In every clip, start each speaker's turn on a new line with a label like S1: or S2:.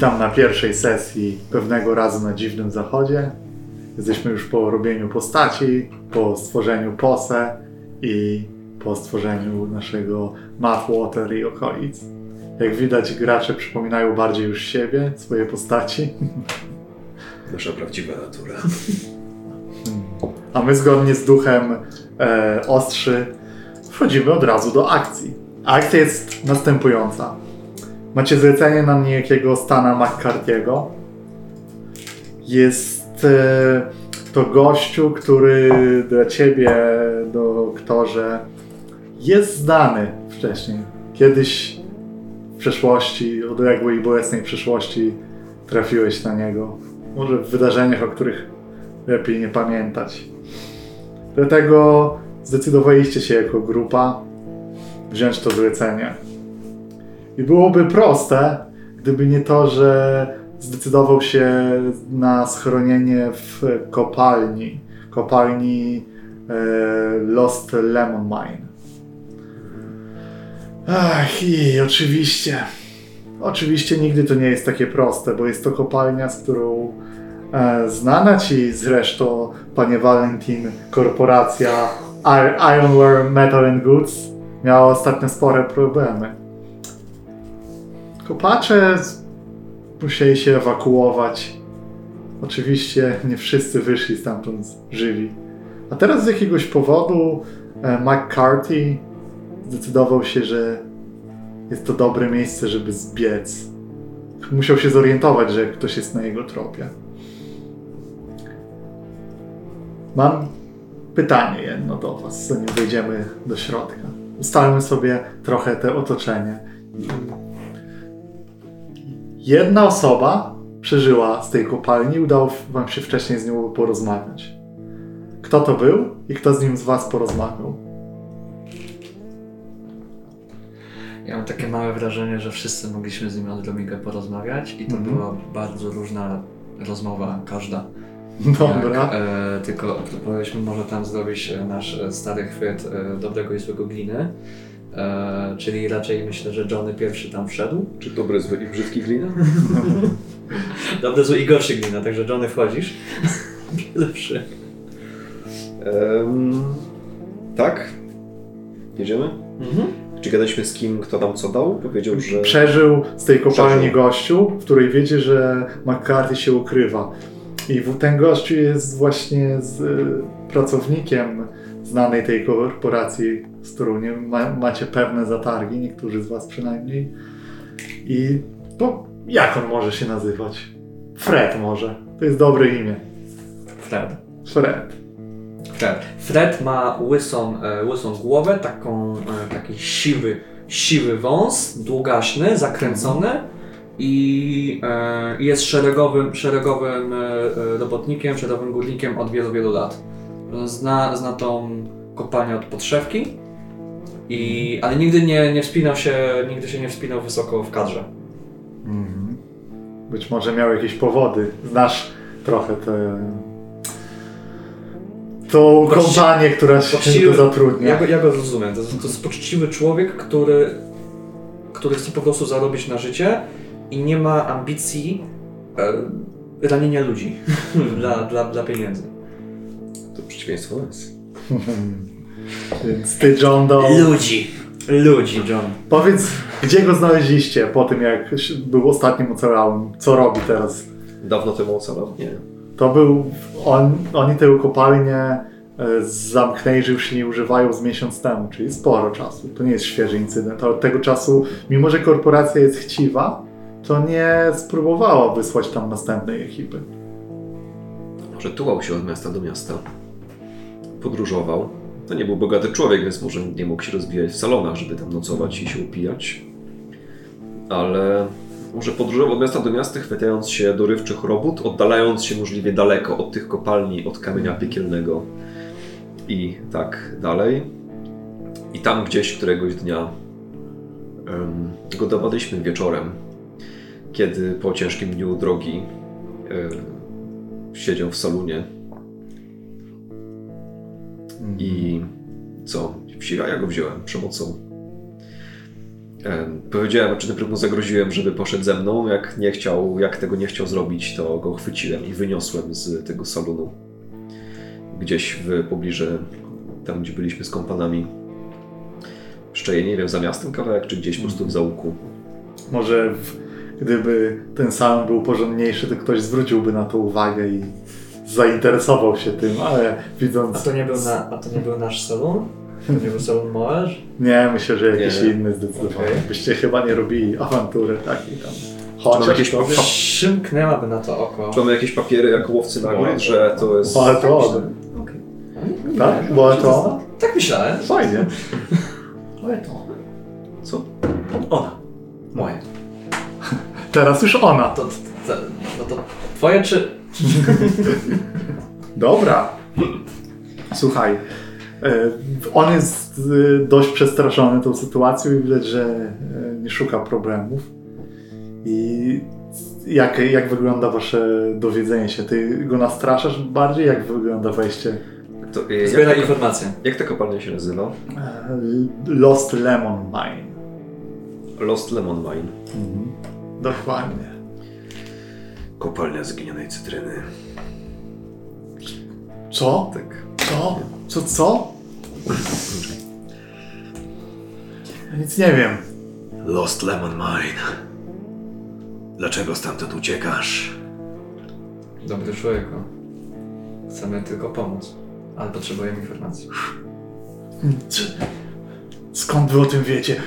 S1: Witam na pierwszej sesji pewnego razu na dziwnym zachodzie. Jesteśmy już po robieniu postaci, po stworzeniu pose i po stworzeniu naszego Mathwater i okolic. Jak widać, gracze przypominają bardziej już siebie, swoje postaci.
S2: Nasza prawdziwa natura.
S1: A my zgodnie z duchem e, ostrzy wchodzimy od razu do akcji. Akcja jest następująca. Macie zlecenie na niejakiego Stana McCarthy'ego. Jest e, to gościu, który dla ciebie, doktorze, jest znany wcześniej. Kiedyś w przeszłości, odległej i bolesnej przyszłości trafiłeś na niego. Może w wydarzeniach, o których lepiej nie pamiętać. Dlatego zdecydowaliście się jako grupa wziąć to zlecenie. I byłoby proste, gdyby nie to, że zdecydował się na schronienie w kopalni. Kopalni e, Lost Lemon Mine. Ach, i oczywiście. Oczywiście nigdy to nie jest takie proste, bo jest to kopalnia, z którą e, znana ci zresztą, panie Valentin, korporacja Ir- Ironware Metal and Goods miała ostatnio spore problemy. Kopacze musieli się ewakuować. Oczywiście nie wszyscy wyszli stamtąd żywi. A teraz z jakiegoś powodu e, McCarthy zdecydował się, że jest to dobre miejsce, żeby zbiec. Musiał się zorientować, że ktoś jest na jego tropie. Mam pytanie jedno do Was, zanim wejdziemy do środka. Ustalmy sobie trochę te otoczenie. Jedna osoba przeżyła z tej kopalni, udało Wam się wcześniej z nią porozmawiać. Kto to był i kto z nim z Was porozmawiał?
S3: Ja mam takie małe wrażenie, że wszyscy mogliśmy z nim odrobinkę porozmawiać i to
S1: Mhm.
S3: była bardzo różna rozmowa, każda.
S1: Dobra.
S3: Jak, e, tylko powiedzmy, może tam zrobić e, nasz e, stary chwyt e, dobrego i złego gliny. E, czyli raczej myślę, że Johnny pierwszy tam wszedł.
S2: Czy dobry, zły i brzydki glina?
S3: Dobry, zły i gorszy glina, także Johnny wchodzisz. Lepszy.
S2: Em, tak? Jedziemy?
S3: Mhm.
S2: Czy gadaliśmy z kim, kto tam co dał? Powiedział, że...
S1: Przeżył z tej kopalni
S2: Przeżył.
S1: gościu, w której wiecie, że McCarthy się ukrywa. I w- ten gościu jest właśnie z y, pracownikiem znanej tej korporacji, z którą nie ma, macie pewne zatargi, niektórzy z was przynajmniej. I to jak on może się nazywać? Fred może. To jest dobre imię.
S3: Fred.
S1: Fred.
S3: Fred. Fred ma łysą, e, łysą głowę, taką, e, taki siwy, siwy wąs, długaśny, zakręcony i e, jest szeregowym, szeregowym robotnikiem, szeregowym górnikiem od wielu, wielu lat. Zna, zna tą kopalnię od podszewki, i, ale nigdy nie, nie wspinał się, nigdy się nie wspinał wysoko w kadrze.
S1: Mhm. Być może miał jakieś powody. Znasz trochę. Tą
S3: Właści-
S1: kompanię, która się
S3: Poczciwy-
S1: zatrudnia.
S3: Ja go, ja go rozumiem. To, jest- to jest poczciwy człowiek, który, który chce po prostu zarobić na życie i nie ma ambicji e, ranienia ludzi dla, dla, dla pieniędzy.
S2: Przeciwieństwo nas.
S1: Więc ty, John Doe,
S3: Ludzi. Ludzi, John.
S1: powiedz, gdzie go znaleźliście po tym, jak był ostatnim ocalałym? Co robi teraz?
S2: Dawno temu ocalał? Nie.
S1: To był, on, oni tę kopalnię e, zamknęli, że już się nie używają z miesiąc temu, czyli sporo czasu. To nie jest świeży incydent. A od tego czasu, mimo że korporacja jest chciwa, to nie spróbowała wysłać tam następnej ekipy.
S2: Może tułał się od miasta do miasta. Podróżował. To nie był bogaty człowiek, więc może nie mógł się rozwijać w salonach, żeby tam nocować i się upijać. Ale może podróżował od miasta do miasta, chwytając się dorywczych robót, oddalając się możliwie daleko od tych kopalni, od kamienia piekielnego i tak dalej. I tam gdzieś któregoś dnia um, go wieczorem, kiedy po ciężkim dniu drogi e, siedział w salonie i co? W Siraja go wziąłem przemocą. Em, Powiedziałem, czy najpierw mu zagroziłem, żeby poszedł ze mną. Jak nie chciał, jak tego nie chciał zrobić, to go chwyciłem i wyniosłem z tego salonu. Gdzieś w pobliżu, tam gdzie byliśmy z kompanami. Jeszcze nie wiem, za miastem kawałek, czy gdzieś po prostu w załuku.
S1: Może w, gdyby ten salon był porządniejszy, to ktoś zwróciłby na to uwagę i zainteresował się tym, ale widząc...
S3: A to nie był, na, a to nie był nasz salon? To nie był salon Moerz?
S1: Nie, myślę, że jakiś
S2: Nie.
S1: inny zdecydowanie.
S3: Okej.
S1: Byście chyba nie robili awantury takiej tam. Chociaż
S2: jakieś
S1: to?
S3: Przymknęłaby na to oko.
S2: Czy mamy jakieś papiery jako łowcy nagród, że to jest...
S1: Ale to on.
S3: Okej.
S1: Tak?
S3: Nie,
S1: Była to?
S3: Tak myślałem.
S1: Fajnie. Ale to.
S2: Co?
S3: Ona. Moje.
S1: Teraz już ona.
S3: To, to, to, to twoje czy...
S1: Dobra. Słuchaj. e, On jest e, dość przestraszony tą sytuacją i widać, że e, nie szuka problemów. I jak, jak wygląda wasze dowiedzenie się? Ty go nastraszasz bardziej? Jak wygląda wejście?
S2: To, e,
S3: Zbiera
S2: jak, ta,
S3: informacje.
S2: jak ta kopalnia się nazywa?
S1: Lost Lemon Mine.
S2: Lost Lemon Mine.
S1: Mhm. Dokładnie.
S2: Kopalnia zginionej cytryny.
S1: Co?
S2: Tak.
S1: Co? Co? Co? Ja nic nie wiem.
S4: Lost Lemon Mine. Dlaczego stamtąd uciekasz?
S3: Dobry człowieku. Chcemy tylko pomóc. Ale potrzebujemy informacji.
S1: Czy- Skąd wy o tym wiecie?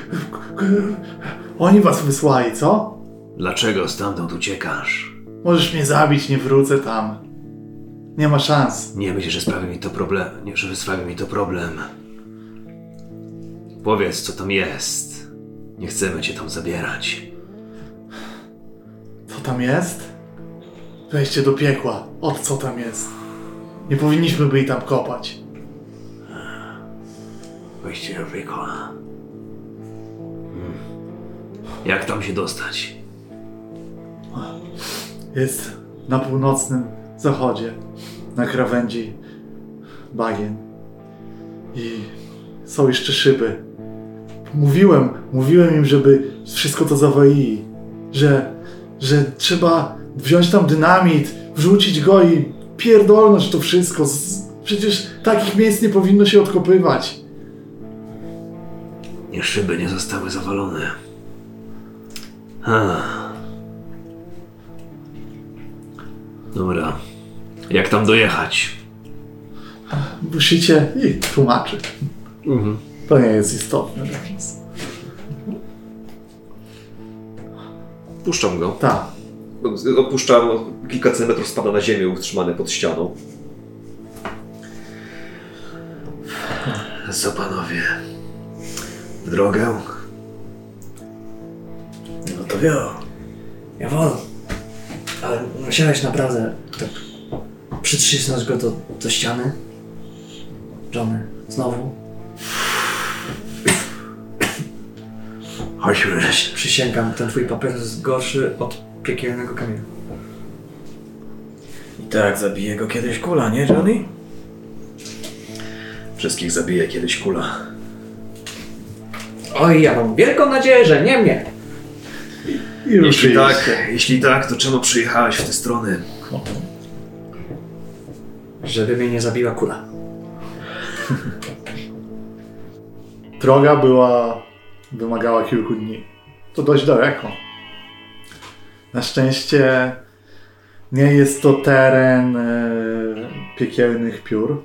S1: Oni was wysłali, co?
S4: Dlaczego stamtąd uciekasz?
S1: Możesz mnie zabić, nie wrócę tam. Nie ma szans.
S4: Nie myślę, że sprawi mi to problem. Nie, że sprawi mi to problem. Powiedz, co tam jest. Nie chcemy cię tam zabierać.
S1: Co tam jest? Wejście do piekła. Od co tam jest? Nie powinniśmy by i tam kopać.
S4: Wejście do piekła. Hmm. Jak tam się dostać?
S1: Jest na północnym zachodzie, na krawędzi bagien. I są jeszcze szyby. Mówiłem, mówiłem im, żeby wszystko to zawalili. Że, że trzeba wziąć tam dynamit, wrzucić go i pierdolnąć to wszystko. Przecież takich miejsc nie powinno się odkopywać.
S4: Nie, szyby nie zostały zawalone. Ah. Dobra. Jak tam dojechać?
S1: Musicie... I tłumaczy.
S4: Mhm.
S1: To nie jest istotne dla nas.
S2: Puszczam go.
S1: Tak.
S2: Opuszczam, kilka centymetrów spada na ziemię, utrzymany pod ścianą.
S4: Co panowie? W drogę?
S3: No to wio. Ja wolę. Musiałeś naprawdę tak przytrzysnąć go do, do ściany. Johnny, znowu.
S4: Chodźmy.
S3: Przysięgam, ten twój papier jest gorszy od piekielnego kamienia.
S5: I tak zabije go kiedyś kula, nie Johnny?
S4: Wszystkich zabije kiedyś kula.
S3: Oj, ja mam wielką nadzieję, że nie mnie.
S1: I
S4: Jeśli tak, jeśli tak, to czemu przyjechałeś w te strony?
S3: Żeby mnie nie zabiła kula.
S1: Droga była, wymagała kilku dni. To dość daleko. Na szczęście nie jest to teren e, piekielnych piór,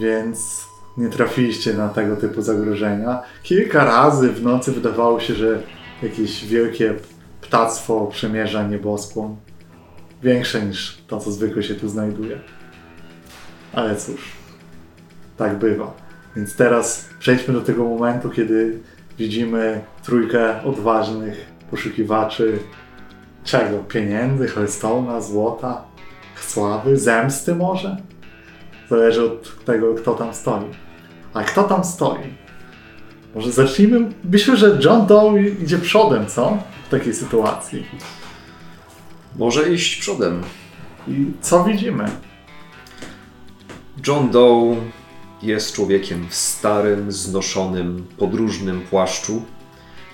S1: więc nie trafiliście na tego typu zagrożenia. Kilka razy w nocy wydawało się, że jakieś wielkie ptactwo przemierza nieboskłon. Większe niż to, co zwykle się tu znajduje. Ale cóż, tak bywa. Więc teraz przejdźmy do tego momentu, kiedy widzimy trójkę odważnych poszukiwaczy czego? Pieniędzy, Hearthstone'a, złota, sławy, zemsty może? Zależy od tego, kto tam stoi. A kto tam stoi? Może zacznijmy? Myślę, że John Doe idzie przodem, co? W takiej sytuacji.
S2: Może iść przodem.
S1: I co widzimy?
S2: John Doe jest człowiekiem w starym, znoszonym, podróżnym płaszczu,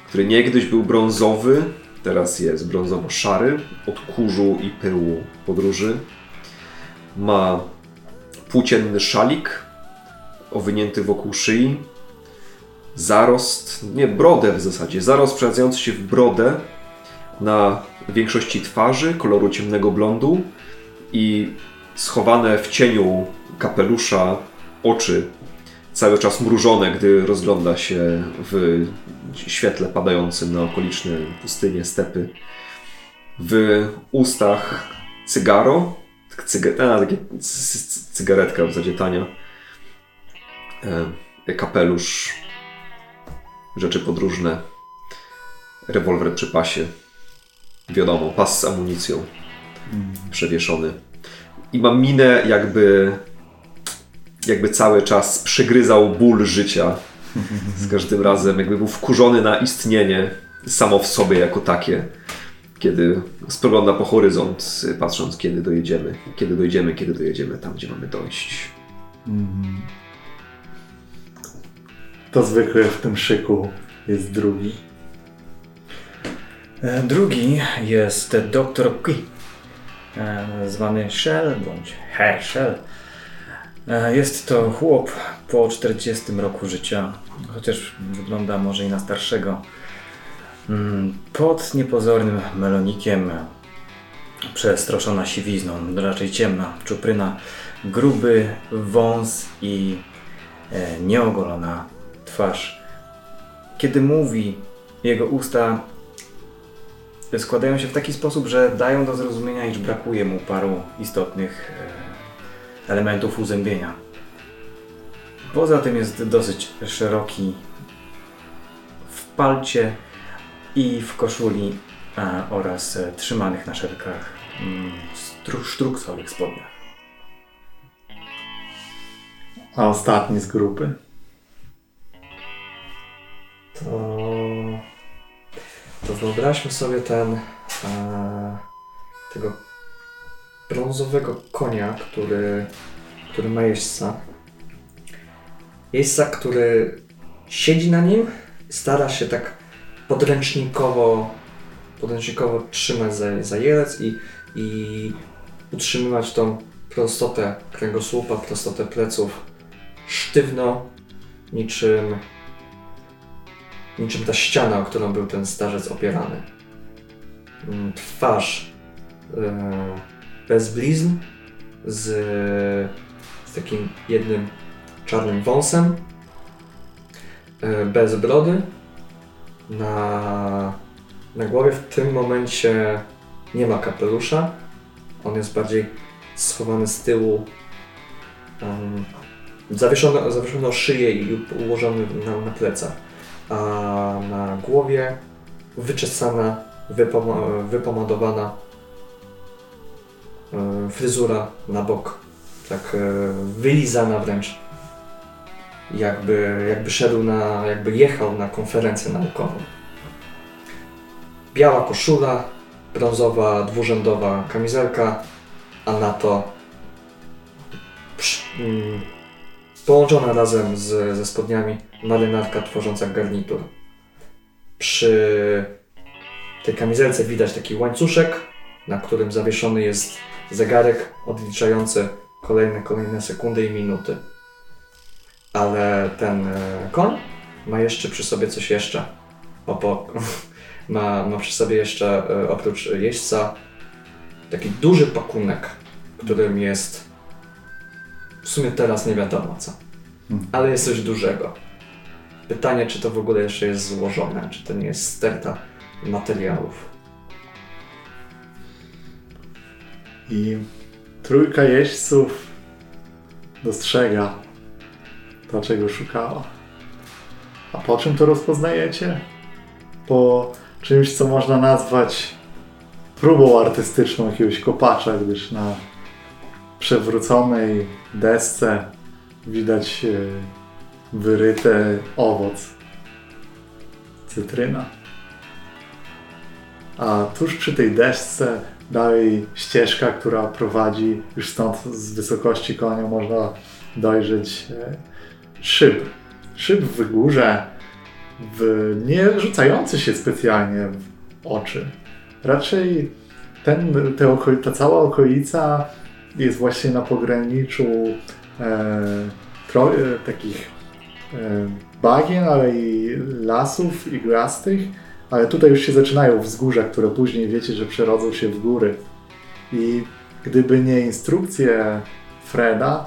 S2: który niegdyś był brązowy, teraz jest brązowo-szary od kurzu i pyłu podróży. Ma płócienny szalik owinięty wokół szyi, zarost, nie brodę w zasadzie, zarost przechadzający się w brodę na większości twarzy koloru ciemnego blondu i schowane w cieniu kapelusza oczy cały czas mrużone, gdy rozgląda się w świetle padającym na okoliczne pustynie, stepy. W ustach cygaro, tak cyga, a, takie cy- cy- cygaretka w zasadzie tania. E, kapelusz, rzeczy podróżne, rewolwer przy pasie. Wiadomo, pas z amunicją przewieszony. I ma minę jakby jakby cały czas przygryzał ból życia. Z każdym razem jakby był wkurzony na istnienie samo w sobie jako takie. Kiedy spogląda po horyzont, patrząc kiedy dojedziemy, kiedy dojdziemy, kiedy dojedziemy tam, gdzie mamy dojść.
S1: To zwykle w tym szyku jest drugi.
S5: E, Drugi jest dr Qui, e, zwany Shell bądź Herschel. E, Jest to chłop po 40 roku życia, chociaż wygląda może i na starszego. Mm, Pod niepozornym melonikiem, przestroszona siwizną, raczej ciemna czupryna, gruby wąs i nieogolona twarz. Kiedy mówi, jego usta składają się w taki sposób, że dają do zrozumienia, iż brakuje mu paru istotnych e, elementów uzębienia. Poza tym jest dosyć szeroki w palcie i w koszuli oraz e, trzymanych na szelkach mm, sztruksowych spodniach.
S1: A ostatni z grupy.
S3: To, to wyobraźmy sobie ten e, tego brązowego konia, który, który ma jeźdźca. Jeźdźca, który siedzi na nim, stara się tak podręcznikowo, podręcznikowo trzymać za, za jelec i, i utrzymywać tą prostotę kręgosłupa, prostotę pleców sztywno, niczym niczym ta ściana, o którą był ten starzec opierany. Mm, Twarz e, bez blizn, z, z takim jednym czarnym wąsem, e, bez brody. Na, na głowie w tym momencie nie ma kapelusza. On jest bardziej schowany z tyłu. Um, zawieszony, zawieszony o szyję i ułożony na, na plecach a na głowie wyczesana, wypoma- wypomadowana e, fryzura na bok, tak e, wylizana wręcz, jakby, jakby szedł na, jakby jechał na konferencję naukową. Biała koszula, brązowa, dwurzędowa kamizelka, a na to mm, połączona razem z, ze spodniami marynarka tworząca garnitur. Przy tej kamizelce widać taki łańcuszek, na którym zawieszony jest zegarek odliczający kolejne, kolejne sekundy i minuty. Ale ten e, koń ma jeszcze przy sobie coś jeszcze. Opo, ma, ma przy sobie jeszcze e, oprócz jeźdźca taki duży pakunek, którym jest w sumie teraz nie wiadomo co. Ale jest coś dużego. Pytanie, czy to w ogóle jeszcze jest złożone, czy to nie jest sterta materiałów.
S1: I trójka jeźdźców dostrzega to, czego szukała. A po czym to rozpoznajecie? Po czymś, co można nazwać próbą artystyczną jakiegoś kopacza, gdyż na przewróconej desce widać e, wyryte owoc. Cytryna. A tuż przy tej desce dalej ścieżka, która prowadzi już stąd z wysokości konia można dojrzeć e, szyb. Szyb w górze, w, nie rzucający się specjalnie w oczy. Raczej ten, te oko, ta cała okolica jest właśnie na pograniczu e, e, takich e, bagien, ale i lasów iglastych. Ale tutaj już się zaczynają wzgórza, które później wiecie, że przerodzą się w góry. I gdyby nie instrukcje Freda,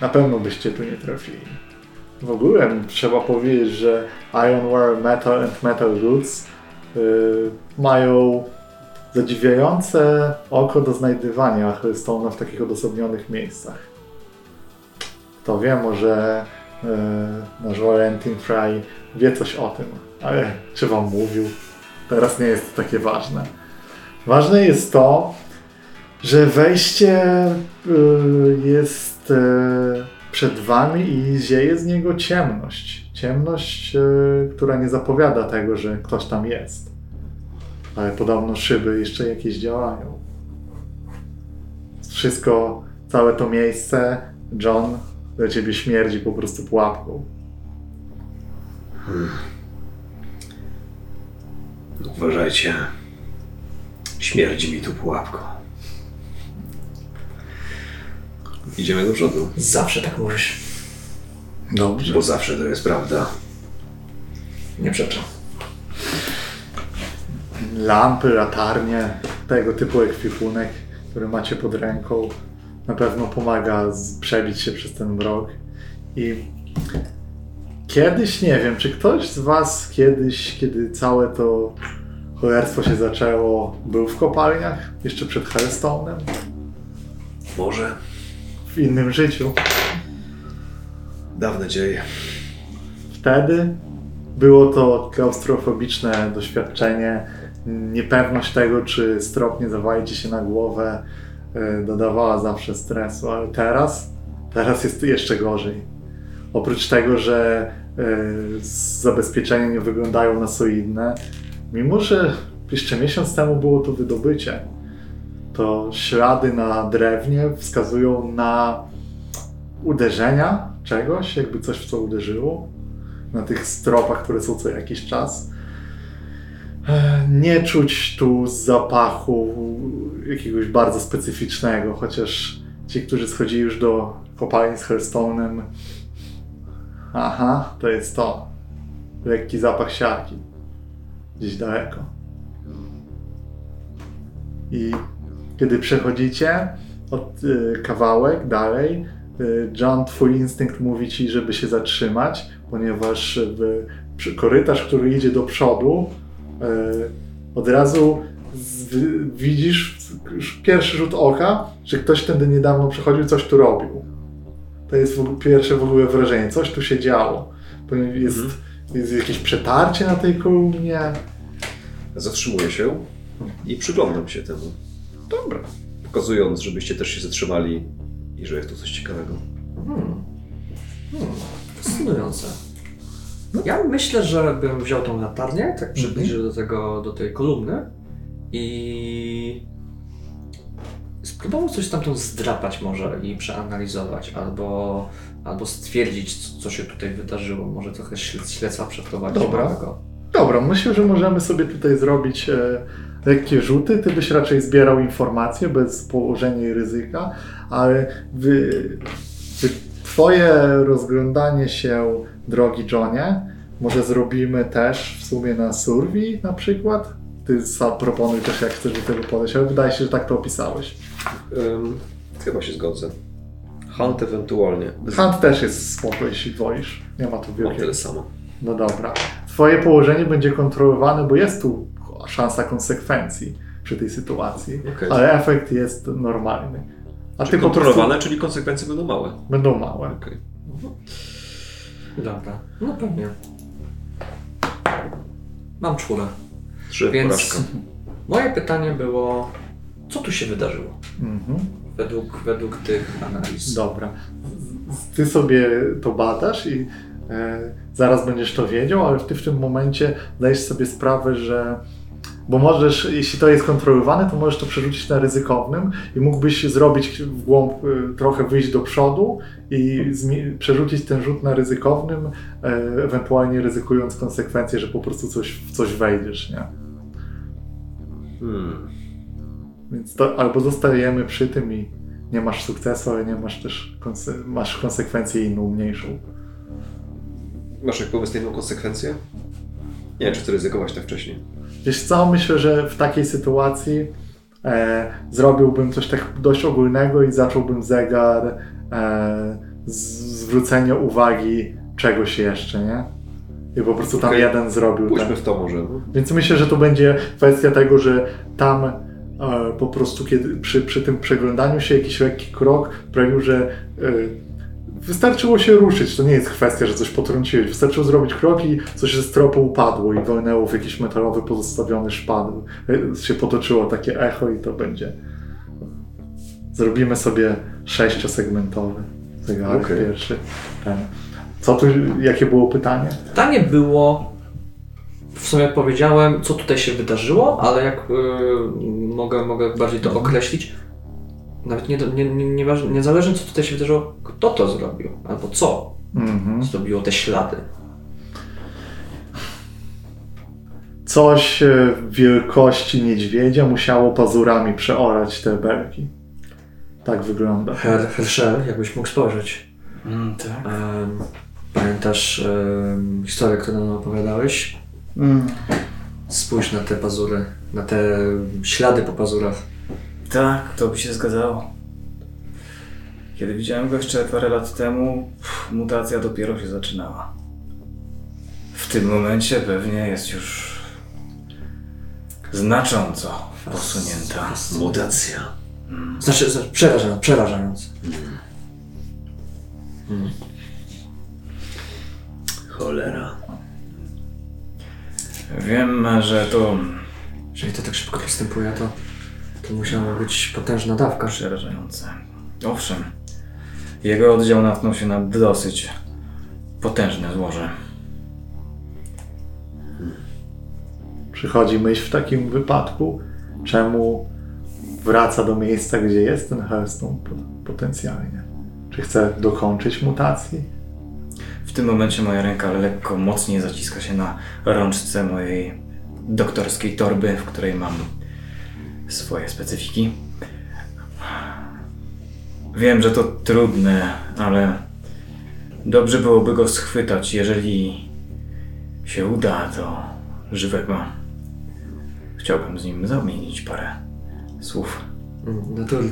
S1: na pewno byście tu nie trafili. W ogóle trzeba powiedzieć, że Ironware Metal and Metal Goods y, mają zadziwiające oko do znajdywania Hellstone'a w takich odosobnionych miejscach. Kto wie, może y, nasz Valentin Fry wie coś o tym, ale czy wam mówił? Teraz nie jest to takie ważne. Ważne jest to, że wejście y, jest y, przed wami i zieje z niego ciemność. Ciemność, y, która nie zapowiada tego, że ktoś tam jest. Ale podobno szyby jeszcze jakieś działają. Wszystko, całe to miejsce, John, dla ciebie śmierdzi po prostu pułapką.
S4: Uważajcie. Śmierdzi mi tu pułapką.
S2: Idziemy do przodu.
S3: Zawsze tak mówisz.
S1: Dobrze.
S4: Bo zawsze to jest prawda.
S3: Nie przeczę.
S1: Lampy, latarnie, tego typu ekwipunek, który macie pod ręką, na pewno pomaga przebić się przez ten mrok. I kiedyś, nie wiem, czy ktoś z Was kiedyś, kiedy całe to cholerstwo się zaczęło, był w kopalniach, jeszcze przed Hellstone'em,
S4: Może
S1: w innym życiu?
S4: dawne dzieje.
S1: Wtedy było to klaustrofobiczne doświadczenie. Niepewność tego, czy strop nie zawali ci się na głowę, y, dodawała zawsze stresu, ale teraz, teraz jest jeszcze gorzej. Oprócz tego, że y, zabezpieczenia nie wyglądają na solidne, mimo że jeszcze miesiąc temu było to wydobycie, to ślady na drewnie wskazują na uderzenia czegoś, jakby coś w co uderzyło na tych stropach, które są co jakiś czas. Nie czuć tu zapachu jakiegoś bardzo specyficznego, chociaż ci, którzy schodzili już do kopalni z Hellstone'em, aha, to jest to. Lekki zapach siarki. Gdzieś daleko. I kiedy przechodzicie od y, kawałek dalej, y, John, twój instynkt mówi ci, żeby się zatrzymać, ponieważ w, korytarz, który idzie do przodu, od razu z, widzisz już pierwszy rzut oka, że ktoś tędy niedawno przechodził, coś tu robił. To jest w, pierwsze w ogóle wrażenie, coś tu się działo. Jest, jest jakieś przetarcie na tej kolumnie.
S2: Zatrzymuję się i przyglądam się temu.
S1: Dobra.
S2: Pokazując, żebyście też się zatrzymali i że jest tu coś ciekawego.
S3: Hmm. Hmm. Fascynujące. Ja myślę, że bym wziął tą latarnię, tak przybliżył do, tego, do tej kolumny i spróbował coś stamtąd zdrapać może i przeanalizować, albo, albo stwierdzić, co, co się tutaj wydarzyło. Może trochę śled- śledztwa przeprowadzić.
S1: Dobra.
S3: małego.
S1: Dobra, myślę, że możemy sobie tutaj zrobić e, lekkie rzuty. Ty byś raczej zbierał informacje bez położenia ryzyka, ale wy, wy, twoje rozglądanie się, drogi Johnie, może zrobimy też w sumie na survey na przykład? Ty sam proponuj też, jak chcesz do tego podejść, ale wydaje się, że tak to opisałeś.
S2: Ym, chyba się zgodzę. Hunt ewentualnie.
S1: Hunt też jest spoko, jeśli wolisz. Nie ma tu
S2: Mam
S1: wielkiego.
S2: tyle samo.
S1: No dobra. Twoje położenie będzie kontrolowane, bo jest tu szansa konsekwencji przy tej sytuacji,
S2: Okej.
S1: ale efekt jest normalny. A
S2: Czyli
S1: ty po prostu
S2: kontrolowane, czyli konsekwencje będą małe.
S1: będą małe.
S2: Okej.
S3: Dobra, no pewnie. Mam czwórę.
S2: Trzy
S3: Więc
S2: porażka.
S3: moje pytanie było, co tu się wydarzyło
S1: Mhm.
S3: według, według tych analiz?
S1: Dobra. Ty sobie to badasz i e, zaraz będziesz to wiedział, ale ty w tym momencie zdajesz sobie sprawę, że Bo możesz, jeśli to jest kontrolowane, to możesz to przerzucić na ryzykownym i mógłbyś zrobić w głąb, y, trochę wyjść do przodu i przerzucić ten rzut na ryzykownym, e, ewentualnie ryzykując konsekwencje, że po prostu coś, w coś wejdziesz, nie?
S2: Hmm.
S1: Więc to albo zostajemy przy tym i nie masz sukcesu, ale nie masz też konse- masz konsekwencję inną, mniejszą.
S2: Masz jak pomysł na inną konsekwencję? Nie wiem, czy chcę ryzykować tak wcześniej.
S1: Wiesz co, myślę, że w takiej sytuacji e, zrobiłbym coś tak dość ogólnego i zacząłbym zegar e, z zwrócenia uwagi czegoś jeszcze, nie? I po prostu tam
S2: Okej.
S1: jeden zrobił
S2: Pójdźmy
S1: ten.
S2: w to może.
S1: Więc myślę, że to będzie kwestia tego, że tam e, po prostu kiedy przy, przy tym przeglądaniu się jakiś lekki krok sprawił, że e, wystarczyło się ruszyć. To nie jest kwestia, że coś potrąciłeś. Wystarczyło zrobić krok i coś ze stropu upadło i wolnęło w jakiś metalowy pozostawiony szpadl. E, się potoczyło takie echo i to będzie. Zrobimy sobie sześciosegmentowy zegarek
S2: Okej.
S1: pierwszy. Ten. Co tu, jakie było pytanie?
S3: Pytanie było, w sumie powiedziałem, co tutaj się wydarzyło, ale jak y, mogę, mogę bardziej to określić, nawet nie, nie, nie, nie, niezależnie co tutaj się wydarzyło, kto to zrobił, albo co
S1: Mhm.
S3: zrobiło te ślady.
S1: Coś e, wielkości niedźwiedzia musiało pazurami przeorać te belki. Tak wygląda.
S3: Her, Herschel, jakbyś mógł spojrzeć.
S5: Mm, tak.
S3: Em, pamiętasz em, historię, którą nam opowiadałeś?
S5: Mm,
S3: Spójrz na te pazury, na te ślady po pazurach.
S5: Tak, to by się zgadzało. Kiedy widziałem go jeszcze parę lat temu, pff, mutacja dopiero się zaczynała. W tym momencie pewnie jest już znacząco posunięta.
S4: Mutacja.
S3: Znaczy, znaczy przerażając, przerażając.
S4: Cholera.
S5: Wiem, że to
S3: Jeżeli to tak szybko postępuje, to, to musiała być potężna dawka.
S5: przerażające. Owszem, jego oddział natknął się na dosyć potężne złoże.
S1: Przychodzi myśl w takim wypadku, czemu wraca do miejsca, gdzie jest ten Hearthstone po- potencjalnie. Czy chce dokończyć mutacji?
S5: W tym momencie moja ręka lekko mocniej zaciska się na rączce mojej doktorskiej torby, w której mam swoje specyfiki. Wiem, że to trudne, ale dobrze byłoby go schwytać. Jeżeli się uda, to żywego. Chciałbym z nim zamienić parę słów.
S3: Mm, Naturalnie.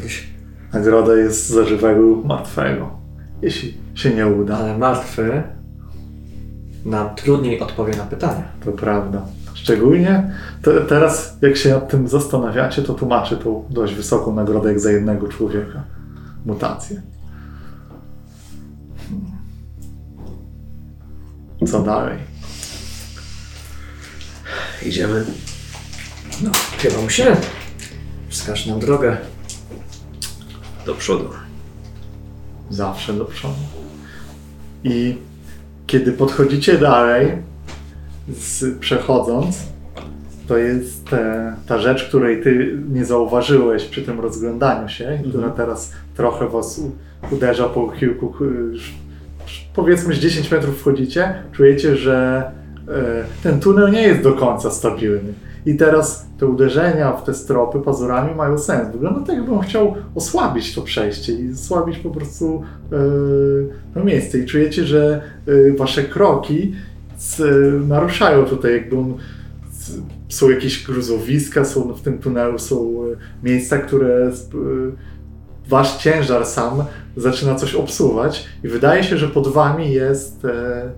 S1: Nagroda jest za żywego lub martwego. Jeśli się nie uda,
S3: Ale martwy nam trudniej odpowie na pytania.
S1: to prawda. Szczególnie te, teraz, jak się nad tym zastanawiacie, to tłumaczy tą dość wysoką nagrodę jak za jednego człowieka. Mutację. Hmm. Co dalej?
S4: Idziemy?
S3: No, chyba musimy. Wskaż nam drogę.
S4: Do przodu.
S1: zawsze do przodu. I kiedy podchodzicie dalej, z, przechodząc, to jest e, ta rzecz, której ty nie zauważyłeś przy tym rozglądaniu się, i która teraz trochę was uderza po kilku, powiedzmy, z 10 metrów wchodzicie, czujecie, że e, ten tunel nie jest do końca stabilny. I teraz te uderzenia w te stropy pazurami mają sens. Wygląda tak, jakbym chciał osłabić to przejście i osłabić po prostu e, to miejsce. I czujecie, że e, wasze kroki naruszają tutaj jakby on, są jakieś gruzowiska, są w tym tunelu są e, miejsca, które e, wasz ciężar sam zaczyna coś obsuwać i wydaje się, że pod wami jest e,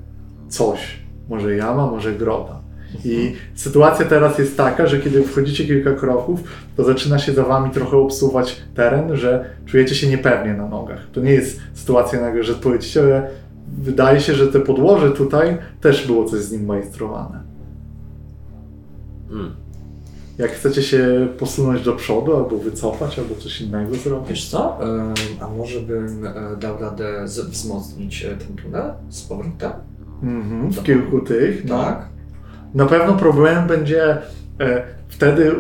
S1: coś. Może jama, może grota. I sytuacja teraz jest taka, że kiedy wchodzicie kilka kroków, to zaczyna się za wami trochę obsuwać teren, że czujecie się niepewnie na nogach. To nie jest sytuacja nagle, że polecicie, ale wydaje się, że te podłoże tutaj też było coś z nim majstrowane.
S4: Mm.
S1: Jak chcecie się posunąć do przodu, albo wycofać, albo coś innego zrobić.
S3: Wiesz co? A może bym e, dał radę wzmocnić e, ten tunel z powrotem?
S1: Mhm, w kilku tych. No.
S3: Tak.
S1: Na pewno problemem będzie e, wtedy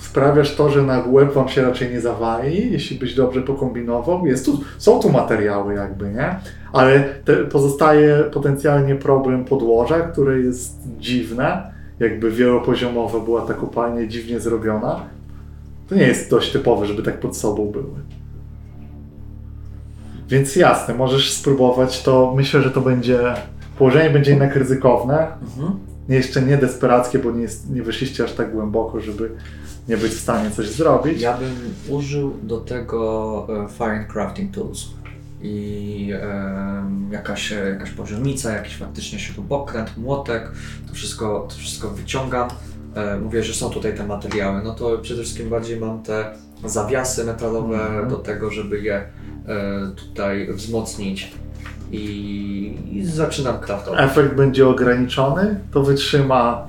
S1: sprawiasz to, że na łeb wam się raczej nie zawali, jeśli byś dobrze pokombinował. Jest tu, są tu materiały jakby, nie? Ale pozostaje potencjalnie problem podłoża, które jest dziwne, jakby wielopoziomowe była ta kopalnia dziwnie zrobiona. To nie jest dość typowe, żeby tak pod sobą były. Więc jasne, możesz spróbować to. Myślę, że to będzie. Położenie będzie jednak ryzykowne.
S3: Mhm.
S1: Nie, jeszcze nie desperackie, bo nie, jest, nie wyszliście aż tak głęboko, żeby nie być w stanie coś zrobić.
S3: Ja bym użył do tego e, Fire and Crafting Tools. I jakaś, e, jakaś poziomica, jakiś faktycznie śrubokręt, młotek, to wszystko, to wszystko wyciągam. E, mówię, że są tutaj te materiały. No to przede wszystkim bardziej mam te zawiasy metalowe
S1: Mhm.
S3: do tego, żeby je e, tutaj wzmocnić. I, i zaczynam craftować.
S1: Efekt będzie ograniczony, to wytrzyma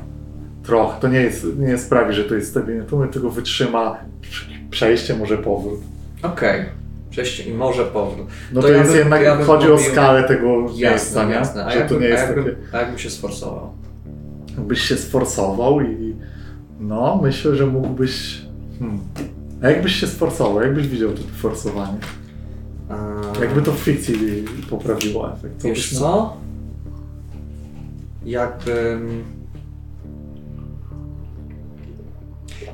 S1: trochę. To nie, jest, nie sprawi, że to jest stabilne tłumy, tylko wytrzyma przejście, może powrót.
S3: Okej. Przejście i może powrót.
S1: No
S3: To
S1: to,
S3: ja
S1: jest
S3: bym-
S1: jednak,
S3: ja
S1: chodzi o
S3: mówił-
S1: skalę tego miejsca, nie?
S3: jasne. A
S1: Że to nie
S3: a
S1: jest
S3: jakbym,
S1: takie...
S3: a jakbym się sforsował?
S1: Jakbyś się sforsował i no, myślę, że mógłbyś... Hmm. A jakbyś się sforsował? Jakbyś widział to forsowanie?
S3: Eee,
S1: Jakby to w fikcji poprawiło efekt? Co
S3: Wiesz co? Jakbym...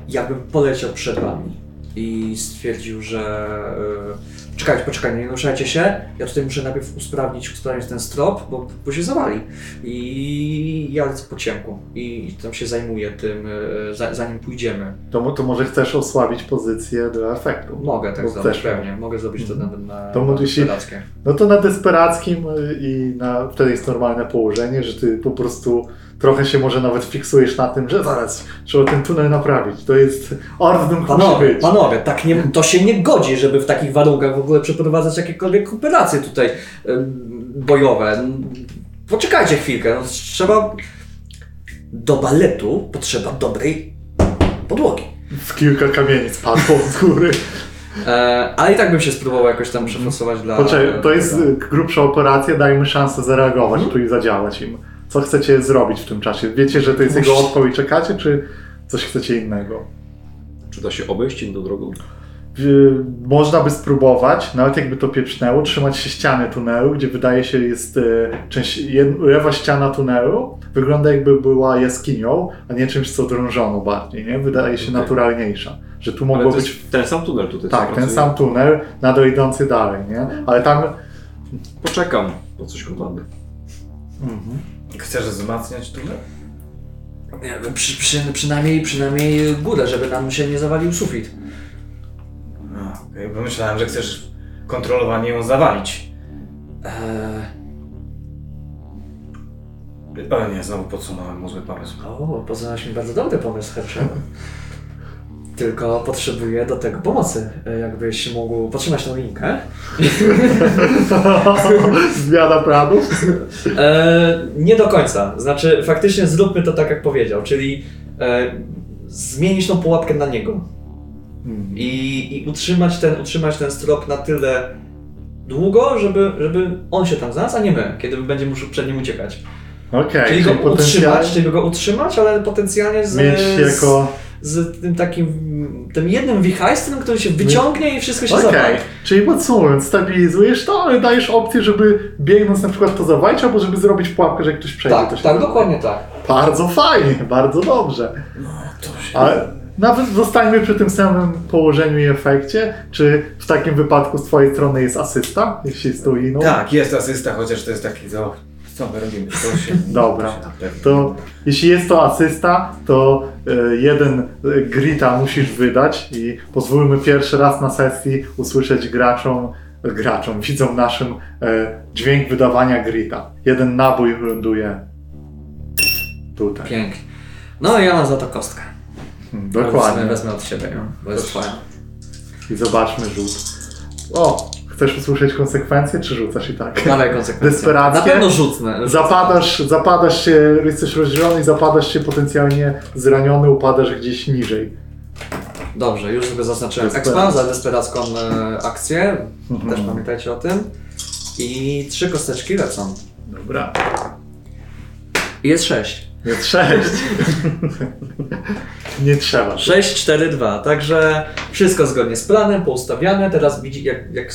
S3: Jakbym poleciał przed wami i stwierdził, że... Yy, czekajcie, poczekajcie, nie ruszajcie się. Ja tutaj muszę najpierw usprawnić, usprawnić ten strop, bo, bo się zawali. I ja lecę po ciemku i tam się zajmuję tym, yy, za, zanim pójdziemy.
S1: To, to może chcesz osłabić pozycję dla efektu.
S3: Mogę tak zrobić,
S1: chcesz.
S3: pewnie. Mogę zrobić to
S1: Mhm.
S3: nawet na,
S1: To
S3: na desperackie.
S1: No to na desperackim y, i na, wtedy jest normalne położenie, że ty po prostu trochę się może nawet fiksujesz na tym, że zaraz trzeba ten tunel naprawić. To jest ordnung musi
S3: Panowie,
S1: być.
S3: panowie, tak nie, to się nie godzi, żeby w takich warunkach w ogóle przeprowadzać jakiekolwiek operacje tutaj bojowe. Poczekajcie chwilkę, no, trzeba... Do baletu potrzeba dobrej podłogi.
S1: W kilka kamieni spadło z góry.
S3: E, ale i tak bym się spróbował jakoś tam przeforsować dla...
S1: Poczekaj, to jest y, grubsza operacja, dajmy szansę zareagować
S3: Mhm.
S1: tu i zadziałać im. Co chcecie zrobić w tym czasie? Wiecie, że to jest jego i czekacie, czy coś chcecie innego?
S2: Czy da się obejść inną drogą?
S1: Można by spróbować, nawet jakby to pieprznęło, trzymać się ściany tunelu, gdzie wydaje się jest y, część, jed- lewa ściana tunelu wygląda jakby była jaskinią, a nie czymś, co drążono bardziej, nie? Wydaje się
S2: Okej.
S1: naturalniejsza. Że tu mogło być,
S2: ten sam tunel tutaj.
S1: tak, ten sam tunel, nadal idący dalej, nie? Ale tam...
S2: Poczekam, bo coś go mamy.
S1: Mhm.
S5: Chcesz wzmacniać tunel?
S3: Nie, Przy, przy, przynajmniej, przynajmniej górę, żeby nam się nie zawalił sufit.
S5: Okej, bo myślałem, że chcesz kontrolowanie ją zawalić.
S3: Eee,
S5: O nie, znowu podsunąłem mu zły pomysł.
S3: o, poznałeś mi bardzo dobry pomysł, Herschel. Tylko potrzebuję do tego pomocy. E, Jakbyś mógł potrzymać tą linkę.
S1: Zmiana planów.
S3: E, nie do końca. Znaczy, faktycznie zróbmy to tak, jak powiedział, czyli e, zmienić tą pułapkę na niego
S1: Mhm.
S3: i, i utrzymać, ten, utrzymać ten strop na tyle długo, żeby, żeby on się tam znalazł, a nie my, kiedy będziemy musiał przed nim uciekać.
S1: Okej,
S3: czyli go utrzymać,
S1: potencjalnie
S3: czyli go utrzymać, ale potencjalnie z,
S1: mieć
S3: z,
S1: jako...
S3: z tym takim, tym jednym wichajstwem, który się wyciągnie i wszystko się
S1: Okej,
S3: zawali.
S1: czyli podsumowując, stabilizujesz to, ale dajesz opcję, żeby biegnąc na przykład to zawalić, albo żeby zrobić pułapkę, że jak ktoś przejdzie. to
S3: Tak,
S1: się
S3: tak, dokładnie tak.
S1: Bardzo fajnie, bardzo dobrze.
S5: No, to się...
S1: Ale nawet zostańmy przy tym samym położeniu i efekcie. Czy w takim wypadku z twojej strony jest asysta, jeśli z tą liną?
S5: Tak, jest asysta, chociaż to jest taki, co, co my robimy? To się,
S1: Dobra.
S5: to się
S1: jeśli jest to asysta, to e, jeden e, grita musisz wydać i pozwólmy pierwszy raz na sesji usłyszeć graczom, graczom, widzom naszym e, dźwięk wydawania grita. Jeden nabój ląduje tutaj.
S3: Pięknie. No ja mam za to kostkę. Wezmę,
S1: Dokładnie.
S3: wezmę od siebie, ją, bo jest twoja.
S1: I zobaczmy rzut. O! Chcesz usłyszeć konsekwencje, czy rzucasz i tak?
S3: Dawaj konsekwencje.
S1: Desperackie?
S3: Na pewno rzucnę.
S1: Zapadasz, zapadasz się, jesteś rozdzielony i zapadasz się potencjalnie zraniony, upadasz gdzieś niżej.
S3: Dobrze, już sobie zaznaczyłem
S1: Desperacko.
S3: expa za desperacką e, akcję.
S1: Mhm.
S3: Też pamiętajcie o tym. I trzy kosteczki lecą.
S1: Dobra.
S3: I jest sześć.
S1: Jest sześć. Nie trzeba.
S3: 6, 4, 2. Także wszystko zgodnie z planem, poustawiane. Teraz widzi, jak, jak